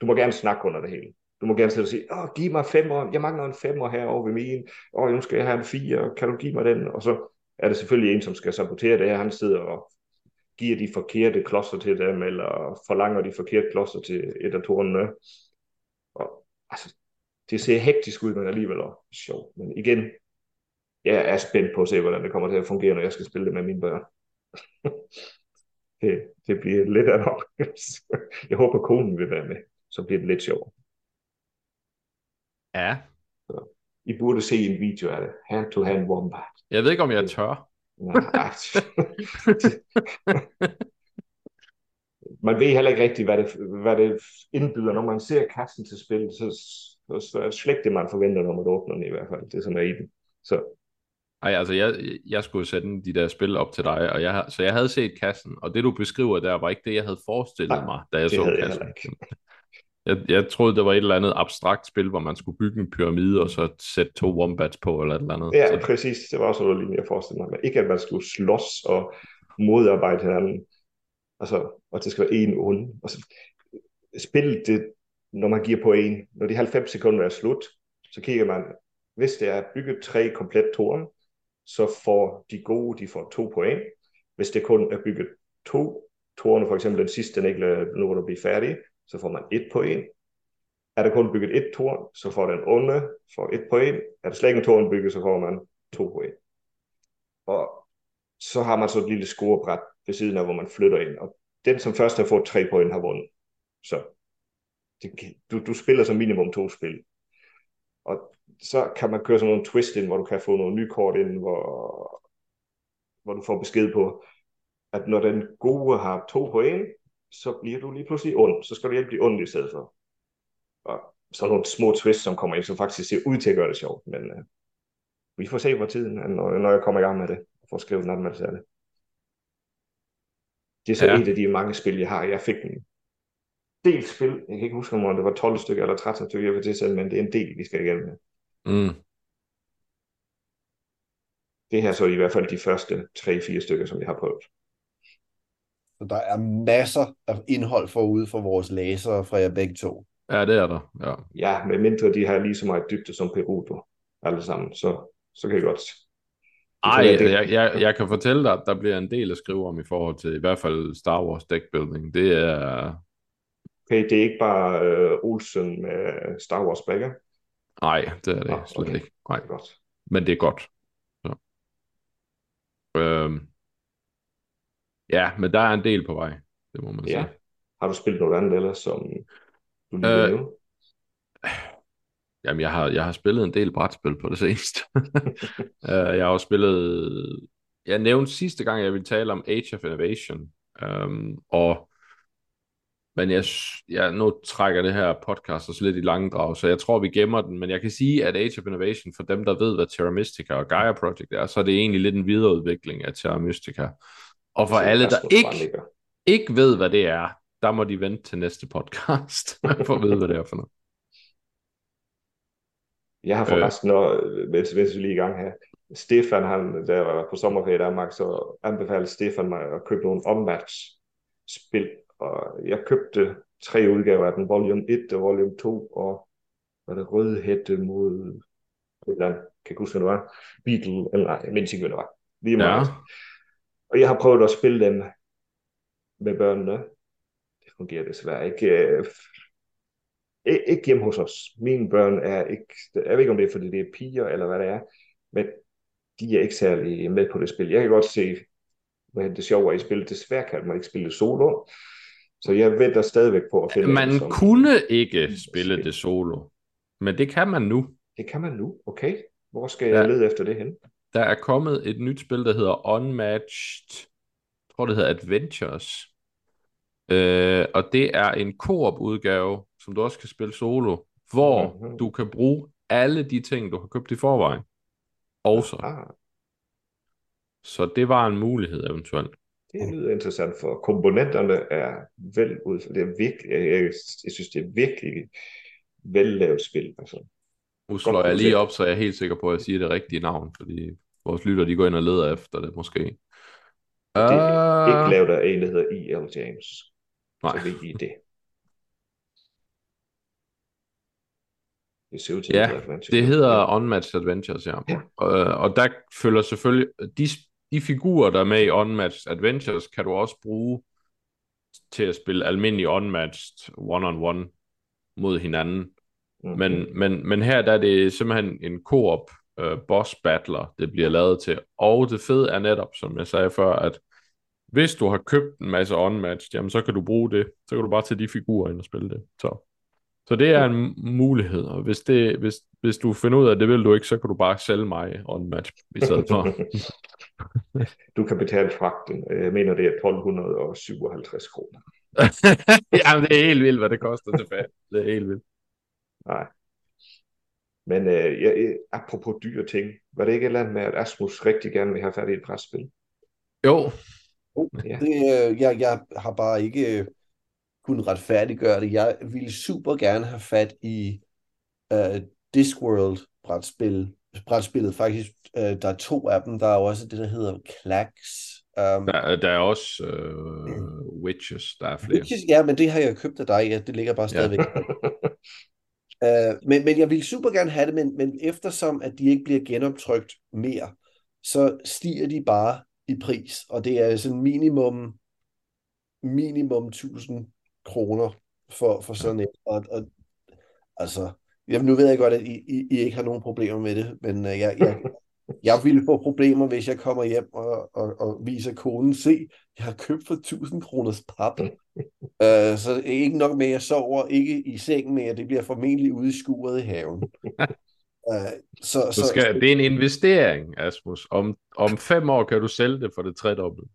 du må gerne snakke under det hele. Du må gerne sidde og sige, åh, giv mig femmer, jeg mangler en femmer herovre ved min, åh, nu skal jeg have en fire, kan du give mig den? Og så er det selvfølgelig en, som skal sabotere det her, han sidder og giver de forkerte klodser til dem, eller forlanger de forkerte klodser til et af tårnene. Øh. Og altså, det ser hektisk ud, men alligevel også sjovt. Men igen, jeg er spændt på at se, hvordan det kommer til at fungere, når jeg skal spille det med mine børn. [laughs] det, det bliver lidt af nok. [laughs] jeg håber, konen vil være med, så bliver det lidt sjovt. Ja. Så, I burde se en video af det. Hand to hand wombat. Jeg ved ikke, om jeg tør. Nej. [laughs] man ved heller ikke rigtigt, hvad det, hvad det indbyder. Når man ser kassen til spil, så, så, så er det slet det, man forventer, når man åbner den i hvert fald. Det som er i den. Så. Ej, altså jeg, jeg skulle sende de der spil op til dig, og jeg, så jeg havde set kassen, og det du beskriver der, var ikke det, jeg havde forestillet Nej, mig, da jeg så kassen. Jeg, [laughs] jeg, jeg troede, det var et eller andet abstrakt spil, hvor man skulle bygge en pyramide, og så sætte to wombats på, eller et eller andet. Ja, så... præcis. Det var også noget lignende, jeg forestillede mig. Men ikke, at man skulle slås og modarbejde hinanden. Altså, og det skal være en ond. Og så, spil det, når man giver på en, når de 90 sekunder er slut, så kigger man, hvis det er bygget tre komplet tårn, så får de gode, de får to point. Hvis det kun er bygget to tårne, for eksempel den sidste, den ikke nu hvor du bliver færdig, så får man et point. Er der kun bygget et tårn, så får den onde for et point. Er der slet ikke en tårn bygget, så får man to point. Og så har man så et lille scorebræt ved siden af, hvor man flytter ind. Og den, som først har fået tre point, har vundet. Så det, du, du spiller som minimum to spil. Og så kan man køre sådan nogle twist ind, hvor du kan få nogle nye kort ind, hvor, hvor du får besked på, at når den gode har to point, så bliver du lige pludselig ond. Så skal du hjælpe de onde i stedet for. Og så nogle små twists, som kommer ind, som faktisk ser ud til at gøre det sjovt. Men uh, vi får se på tiden, når, når jeg kommer i gang med det, og får skrevet en anmeldelse af det. Det er så ja. et af de mange spil, jeg har. Jeg fik en del spil. Jeg kan ikke huske, om det var 12 stykker eller 13 stykker, jeg vil tilsætte, men det er en del, vi skal igennem med. Mm. Det her så i hvert fald de første 3-4 stykker, som jeg har prøvet. Så der er masser af indhold forude for vores læsere fra jer begge to. Ja, det er der. Ja. Ja, med mindre de har lige så meget dybde som Perudo, alle sammen, så, så kan jeg godt. Ej, jeg, jeg, jeg kan fortælle dig, at der bliver en del at skrive om i forhold til i hvert fald Star Wars deck building. Det er... Okay, det er ikke bare øh, Olsen med Star Wars bagger. Nej, det er det Nå, slet okay. ikke. Nej, Godt. men det er godt. Så. Øhm. Ja, men der er en del på vej. Det må man Ja. sige. Har du spillet noget andet ellers, som du lige Øh? [sighs] Jamen, jeg har, jeg har spillet en del brætspil på det seneste. uh, [laughs] jeg har også spillet... Jeg nævnte sidste gang, jeg ville tale om Age of Innovation. Um, og... Men jeg, jeg, nu trækker det her podcast også lidt i langdrag, så jeg tror, vi gemmer den. Men jeg kan sige, at Age of Innovation, for dem, der ved, hvad Terra Mystica og Gaia Project er, så er det egentlig lidt en videreudvikling af Terra Mystica. Og for alle, der ikke, ikke ved, hvad det er, der må de vente til næste podcast, [laughs] for at vide, hvad det er for noget. Jeg har Øh. forresten, når, mens, mens vi lige i gang her, Stefan, han, jeg var på sommerferie i Danmark, så anbefalede Stefan mig at købe nogle ommatch-spil, og jeg købte tre udgaver af den, Volume 1 og Volume 2, og var det Røde Hætte mod, eller kan jeg huske, hvad det var, Beatle, eller nej, jeg mindst ikke, hvad det var, lige Ja. Og jeg har prøvet at spille dem med børnene. Det fungerer desværre ikke. øh, ikke, hjemme hos os. Mine børn er ikke, jeg ved ikke om det er, fordi det er piger, eller hvad det er, men de er ikke særlig med på det spil. Jeg kan godt se, hvad det sjove er i spillet. Desværre kan man ikke spille det solo. Så jeg venter stadigvæk på at finde Man en, som- kunne ikke spille spil. det solo, men det kan man nu. Det kan man nu, okay. Hvor skal Ja. jeg lede efter det hen? Der er kommet et nyt spil, der hedder Unmatched, jeg tror det hedder Adventures. Øh, og det er en koop udgave, som du også kan spille solo, hvor Mhm. du kan bruge alle de ting, du har købt i forvejen. Også. Ah, Så det var en mulighed eventuelt. det lyder interessant, for komponenterne er vel ud. Det er virkelig, jeg, jeg, jeg synes, det er virkelig vellavet spil. Altså. Nu slår jeg lige op, så jeg er helt sikker på, at jeg siger det rigtige navn, fordi vores lytter, de går ind og leder efter det måske. Det er Øh, ikke lavet af en, der hedder E.L. James. Nej. Så ved I det. Det ser ud til, Ja, det er hedder Unmatched Adventures, ja. Ja. Øh, og der følger selvfølgelig, de, de figurer, der er med i Unmatched Adventures, kan du også bruge til at spille almindelig Unmatched one-on-one mod hinanden. Mhm. Men, men, men her der er det simpelthen en koop øh, boss battler, det bliver lavet til. Og det fede er netop, som jeg sagde før, at hvis du har købt en masse Unmatched, jamen så kan du bruge det. Så kan du bare tage de figurer ind og spille det. Så, så det er en mulighed. Og hvis, det, hvis, hvis du finder ud af, at det vil du ikke, så kan du bare sælge mig Unmatched i stedet for. [laughs] du kan betale fragten. Jeg mener, det er 1257 kroner. [laughs] jamen det er helt vildt, hvad det koster tilbage. Det er helt vildt. Nej. Men øh, jeg, jeg- apropos dyre ting, var det ikke et eller andet med, at Asmus rigtig gerne vil have fat i et brætspil? Jo, Ja. Det, øh, jeg, jeg har bare ikke øh, kunnet retfærdiggøre det. Jeg ville super gerne have fat i øh, Discworld brætspil. Brætspillet faktisk, øh, der er to af dem. Der er også det, der hedder Clacks. Um, der, er- der er også øh, Witches, der er flere. Witches, ja, men det har jeg købt af dig. Ja, det ligger bare stadigvæk. [laughs] Øh, men, men jeg ville super gerne have det, men, men eftersom at de ikke bliver genoptrykt mere, så stiger de bare i pris, og det er sådan minimum minimum 1000 kroner for, for sådan et. Og, og altså, jeg, nu ved jeg godt, at I, I, I ikke har nogen problemer med det, men uh, jeg, jeg, jeg ville få problemer, hvis jeg kommer hjem og, og, og viser konen, se, jeg har købt for 1000 kroners pap. Uh, [laughs] så ikke nok med, at jeg sover ikke i sengen mere, det bliver formentlig ude i skuret i haven. [laughs] Uh, så, Så skal, det er en investering, Asmus. Om, om fem år kan du sælge det for det tredobbelte.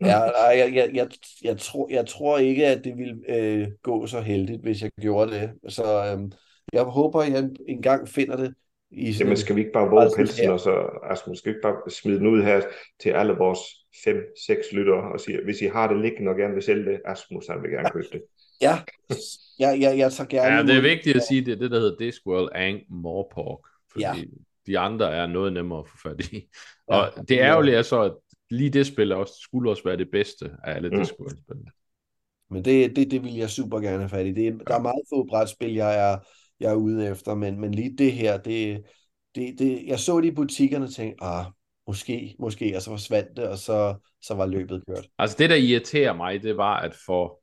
Ja, jeg, jeg, jeg, jeg, tror, jeg tror ikke, at det vil øh, gå så heldigt, hvis jeg gjorde det. Så øh, jeg håber, at jeg engang finder det. I sådan Jamen skal vi ikke bare våge Altså, pelsen, ja. og så, Asmus, skal vi ikke bare smide den ud her til alle vores fem-seks lyttere og sige, hvis I har det liggende og gerne vil sælge det, Asmus han vil gerne købe det. Ja, jeg, jeg, jeg tager gerne Ja, det er vigtigt at sige, det er det, der hedder Discworld Ang Morpork. Fordi Ja. de andre er noget nemmere at få fat i. Ja, Og det ærgerlige er så, at lige det spil også, skulle også være det bedste af alle Mm. mm. Discworld-spil. Men det, det, det vil jeg super gerne have fat i. Det, der er meget få brætspil, jeg er, jeg er ude efter, men, men lige det her, det, det, det, jeg så det i butikkerne og tænkte, ah, måske, måske, og så forsvandt det, og så, så var løbet kørt. Altså det, der irriterer mig, det var, at for,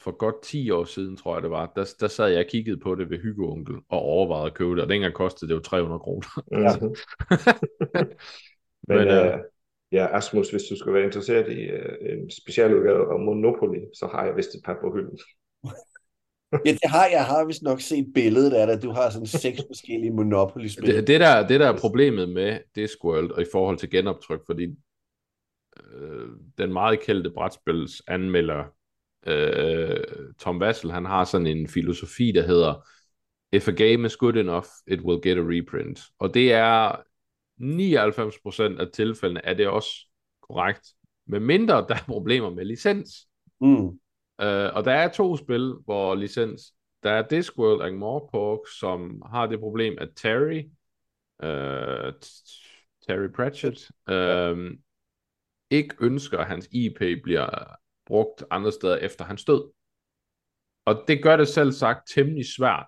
for godt 10 år siden, tror jeg det var, der, der sad jeg og kiggede på det ved Hyggeonkel og overvejede at købe det, og dengang kostede det jo 300 kroner. Mhm. Men, [laughs] Men, øh, øh, ja, Asmus, hvis du skulle være interesseret i øh, en specialudgave af Monopoly, så har jeg vist et par på hylden. [laughs] Ja, det har, jeg har vist nok set billedet af det. Du har sådan seks [laughs] forskellige Monopoly-spil. det, det, der, det der er problemet med Discworld og i forhold til genoptryk, fordi øh, den meget kendte brætspils anmelder øh, Tom Vassel, han har sådan en filosofi, der hedder If a game is good enough, it will get a reprint. Og det er 99% af tilfældene er det også korrekt. Med mindre der er problemer med licens. Mm. Uh, og der er to spil, hvor licens, der er Discworld og Morpork, som har det problem, at Terry, uh, Terry Pratchett, uh, ikke ønsker, at hans IP bliver brugt andre steder efter hans død. Og det gør det selv sagt temmelig svært.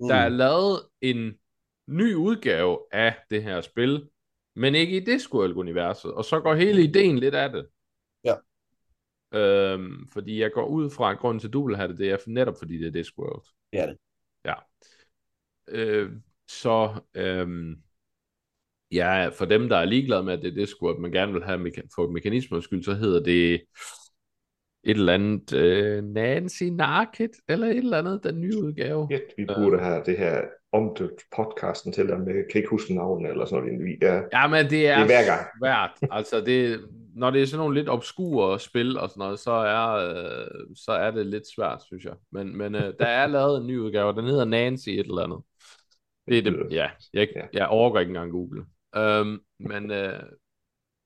Mm. Der er lavet en ny udgave af det her spil, men ikke i Discworld-universet, og så går hele ideen lidt af det. Øhm, fordi jeg går ud fra, at grunden til, at du vil have det, det er netop fordi det er Discworld. Det er det. Ja. Øh, så øhm, ja, for dem, der er ligeglade med, at det er Discworld, man gerne vil have meka- for mekanismers skyld, så hedder det et eller andet øh, Nancy Narkit, eller et eller andet, den nye udgave. Ja, vi burde have det her omdøbt podcasten til dem, med kan ikke huske navnet eller sådan noget. Vi er, Ja, men det er, Det er hver gang. svært. Altså, det, når det er sådan nogle lidt obskure spil og sådan noget, så er, øh, så er det lidt svært, synes jeg. Men, men øh, der er lavet en ny udgave, den hedder Nancy et eller andet. Det er det, ja. Jeg, Ja. jeg overgår ikke engang Google. Øhm, men øh,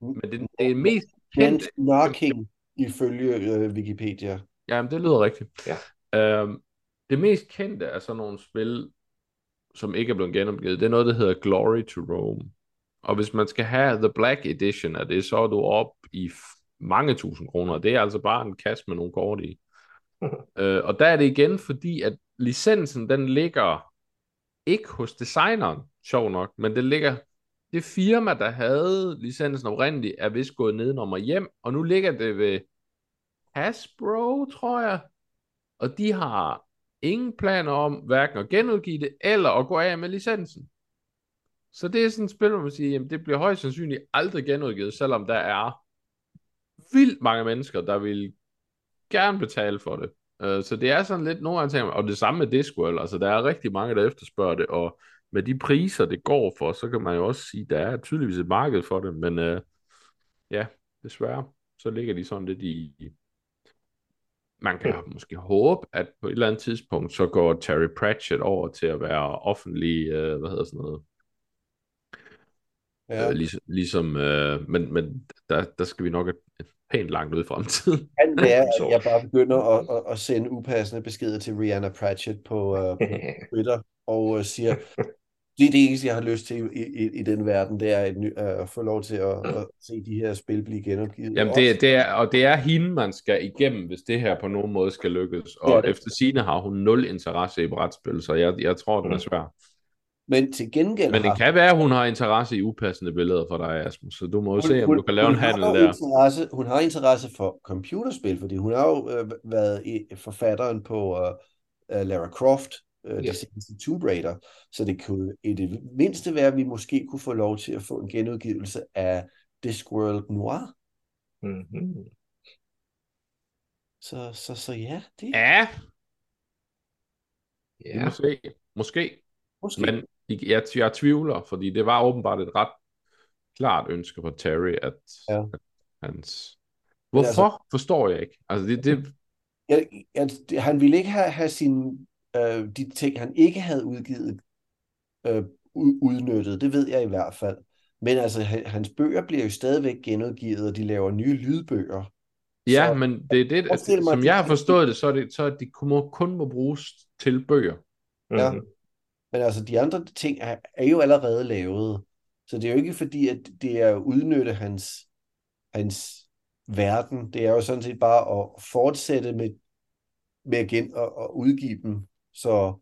men det, det er mest kendte... Narking, ifølge øh, Wikipedia. Jamen, det lyder rigtigt. Ja. Øhm, det mest kendte af sådan nogle spil, som ikke er blevet genopgivet, det er noget, der hedder Glory to Rome. Og hvis man skal have The Black Edition af det, så er du op i mange tusind kroner. Det er altså bare en kasse med nogle kort i. [laughs] øh, og der er det igen, fordi at licensen, den ligger ikke hos designeren, sjov nok, men det ligger, det firma, der havde licensen oprindeligt, er vist gået nedenom og hjem, og nu ligger det ved Hasbro, tror jeg, og de har ingen planer om hverken at genudgive det, eller at gå af med licensen. Så det er sådan et spil, hvor man siger, jamen det bliver højst sandsynligt aldrig genudgivet, selvom der er vildt mange mennesker, der vil gerne betale for det. Uh, så det er sådan lidt nogle gange, tænker og det samme med Discworld, altså der er rigtig mange, der efterspørger det, og med de priser, det går for, så kan man jo også sige, der er tydeligvis et marked for det, men uh, ja, desværre, så ligger de sådan lidt i, i man kan måske håbe, at på et eller andet tidspunkt, så går Terry Pratchett over til at være offentlig, øh, hvad hedder sådan noget, Ja. øh, ligesom, ligesom øh, men, men der, der skal vi nok et, et pænt langt ud i fremtiden. kan være, at jeg bare begynder at, at, at sende upassende beskeder til Rihanna Pratchett på, uh, på Twitter, og uh, siger, det er det eneste, jeg har lyst til i, i, i den verden, det er ny, uh, at få lov til at, at se de her spil blive genopgivet. Jamen det, det er, og det er hende, man skal igennem, hvis det her på nogen måde skal lykkes. Og ja, efter sine har hun nul interesse i brætspil, så jeg, jeg tror, den er svær. Men til gengæld Men har det kan være, at hun har interesse i upassende billeder for dig, Asmus, så du må jo se, om hun, du kan lave en hun har handel der. Interesse, hun har interesse for computerspil, fordi hun har jo øh, været i, forfatteren på øh, øh, Lara Croft, øh, Ja. det seneste Tomb Raider, så det kunne i det mindste være, at vi måske kunne få lov til at få en genudgivelse af Discworld Noir. Mhm. Så, så, så ja, det Ja, Ja, må se. Måske. måske. Men jeg, jeg tvivler, fordi det var åbenbart et ret klart ønske fra Terry, at, Ja. at hans... Hvorfor? altså- Altså, Forstår jeg ikke. Altså, det, det, Jeg, jeg, han ville ikke have, have sin, øh, de ting, han ikke havde udgivet, øh, udnyttet. Det ved jeg i hvert fald. Men altså, han, hans bøger bliver jo stadigvæk genudgivet, og de laver nye lydbøger. ja, Så- men det er det, Forestil mig, som at jeg har forstået det, så er det, så er de kun må, kun må bruges til bøger. Ja. Mhm. Men altså, de andre ting er, er jo allerede lavet. Så det er jo ikke fordi, at det er at udnytte hans, hans verden. Det er jo sådan set bare at fortsætte med, med igen at, at udgive dem. Så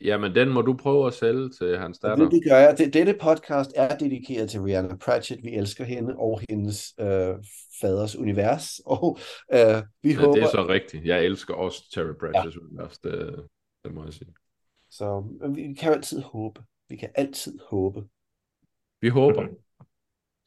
Jamen, den må du prøve at sælge til hans datter. det, det gør jeg. Det, dette podcast er dedikeret til Rihanna Pratchett. Vi elsker hende og hendes øh, faders univers. [laughs] Og øh, vi Ja, håber... det er så rigtigt. Jeg elsker også Terry Pratchett's ja. univers, det, det må jeg sige. Så vi kan altid håbe. Vi kan altid håbe Vi håber.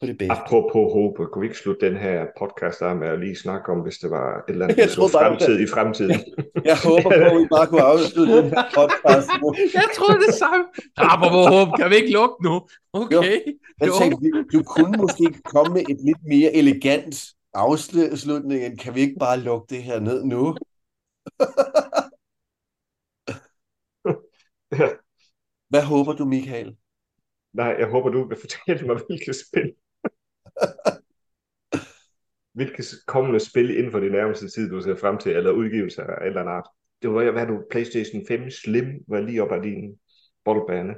På det bedste. Apropos håb, kunne vi ikke slutte den her podcast af med at lige snakke om, hvis det var et eller [laughs] andet Jeg bare, fremtid i fremtiden? [laughs] Jeg håber på, at vi bare kunne afslutte den her podcast nu. [laughs] Jeg tror det samme. Apropos håb, kan vi ikke lukke nu? Okay. Jeg Jo. tænkte, du kunne måske komme med et lidt mere elegant afslutning, end kan vi ikke bare lukke det her ned nu? Hvad håber du, Michael? Nej, jeg håber, du vil fortælle mig, hvilke spil. Hvilke kommende spil inden for det nærmeste tid, du ser frem til, eller udgivelser af eller anden art. Det var, hvad du, PlayStation 5 Slim var lige op ad din boldbane.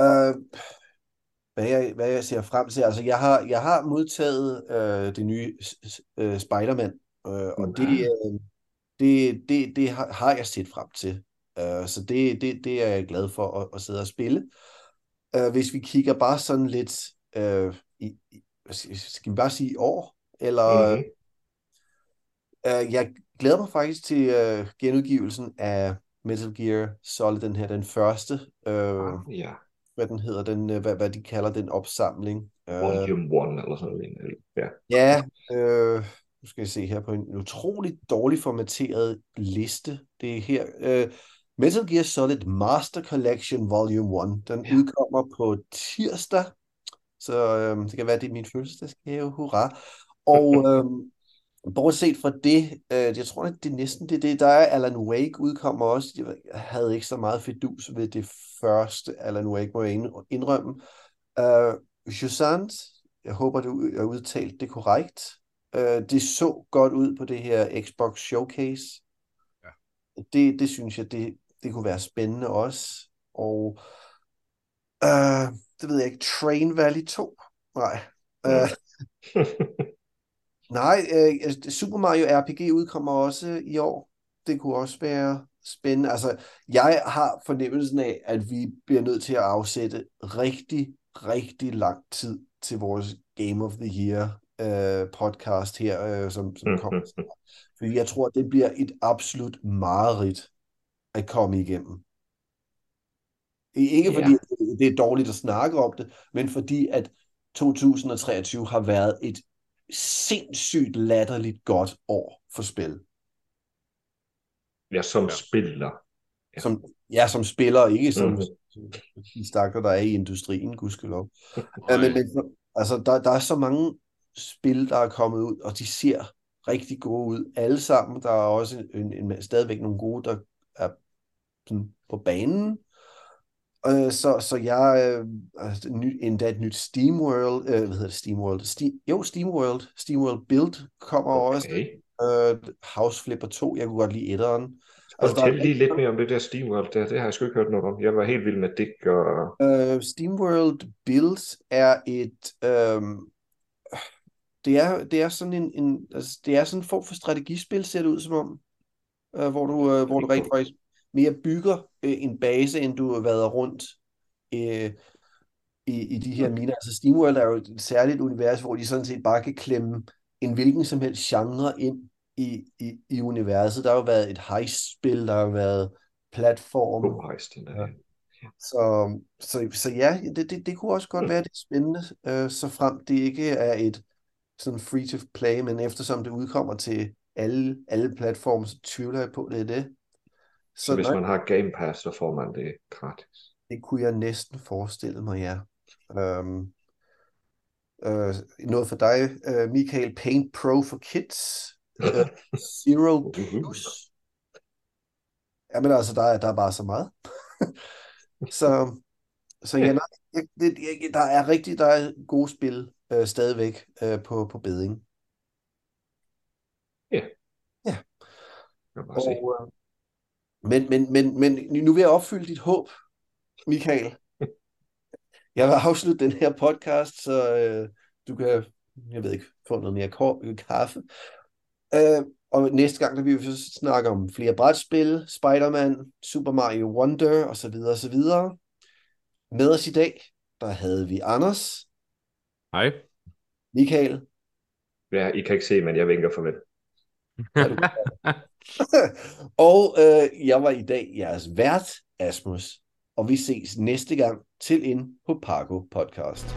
Uh, hvad, jeg, hvad jeg ser frem til? Altså, jeg har, jeg har modtaget uh, det nye uh, Spider-Man, uh, og det, uh, det, det, det har, har jeg set frem til. Uh, så det, det, det er jeg glad for at, at sidde og spille. Uh, hvis vi kigger bare sådan lidt, uh, i, i, skal vi bare sige i år? Eller, Mhm. uh, jeg glæder mig faktisk til uh, genudgivelsen af Metal Gear Solid, den her, den første. Uh, Ah, Ja, hvad den hedder, den, øh, hvad, hvad de kalder den opsamling. Øh, Volume 1 eller sådan noget. Ja. ja, øh, nu skal jeg se her på en utrolig dårligt formateret liste. Det er her. Øh, Metal Gear Solid Master Collection Volume 1. Den Ja. udkommer på tirsdag, så øh, det kan være, det er min fødselsdagsgave. Hurra. Og [laughs] øh, bortset fra det, øh, jeg tror, at det næsten det, det. Der er Alan Wake udkommer også. Jeg havde ikke så meget fedus ved det første Alan Wake, må jeg ind- indrømme. Uh, Jusant, jeg håber, du har udtalt det korrekt. Uh, det så godt ud på det her Xbox Showcase. Ja. Det, det synes jeg, det, det kunne være spændende også. Og uh, det ved jeg ikke, Train Valley 2? Nej. Uh, nej, uh, Super Mario RPG udkommer også i år. Det kunne også være spændende. Altså, jeg har fornemmelsen af, at vi bliver nødt til at afsætte rigtig, rigtig lang tid til vores Game of the Year øh, podcast her, øh, som, som kommer. Fordi jeg tror, det bliver et absolut mareridt at komme igennem. Ikke fordi Ja. det er dårligt at snakke om det, men fordi at 2023 har været et sindssygt latterligt godt år for spil. ja, som Ja. spiller. Ja. Som, ja, som spiller, ikke som Mhm. de stakker, der er i industrien, gudskelov. [laughs] Ja, men, men altså, der, der er så mange spil, der er kommet ud, og de ser rigtig gode ud. Alle sammen. Der er også en, en, en, stadigvæk nogle gode, der er sådan på banen. Øh, så, så jeg øh, ny, endda et nyt SteamWorld, øh, hvad hedder det, SteamWorld? Steam, jo, SteamWorld, SteamWorld Build kommer også. Okay. Øh, House Flipper 2, jeg kunne godt lide etteren. Altså, Fortæl lige lidt mere om det der SteamWorld, der, det har jeg sgu ikke hørt noget om. Jeg var helt vild med Dick og... Uh, SteamWorld Builds er et øhm, det er det er sådan en, en altså, det er sådan en form for strategispil ser det ud som om uh, hvor du uh, hvor du rent faktisk mere bygger uh, en base end du vader rundt uh, i, i de her miner. Altså SteamWorld er jo et særligt univers, hvor de sådan set bare kan klemme en hvilken som helst genre ind i, i, i universet. Der har jo været et heist-spil, der har været platform, God heist. Ja. Så, så, så ja, det, det, det kunne også godt være det spændende, øh, så frem det ikke er et sådan free to play, men eftersom det udkommer til alle, alle platforme, så tvivler jeg på, det er det. Så hvis man har Game Pass, så får man det gratis. det kunne jeg næsten forestille mig, ja. Øhm, øh, noget for dig, øh, Michael, Paint Pro for Kids, øh, [laughs] Zero Plus. Jamen altså, der er, der er bare så meget. [laughs] så, så ja, nej, jeg, det, jeg, der er rigtig, der er gode spil øh, stadigvæk øh, på, på beding. Bare se. Og, øh, men, men, men, men nu vil jeg opfylde dit håb, Michael. [laughs] Jeg vil afslutte den her podcast, så øh, du kan jeg ved ikke, få noget mere kor- kaffe. Øh, og næste gang, der vil vi snakke om flere brætspil, Spider-Man, Super Mario Wonder osv. osv. Med os i dag, der havde vi Anders, Hej. Michael, Ja, I kan ikke se, men jeg vinker farvel. Ja, [laughs] og øh, jeg var i dag jeres vært, Asmus. Og vi ses næste gang til en på Parko podcast.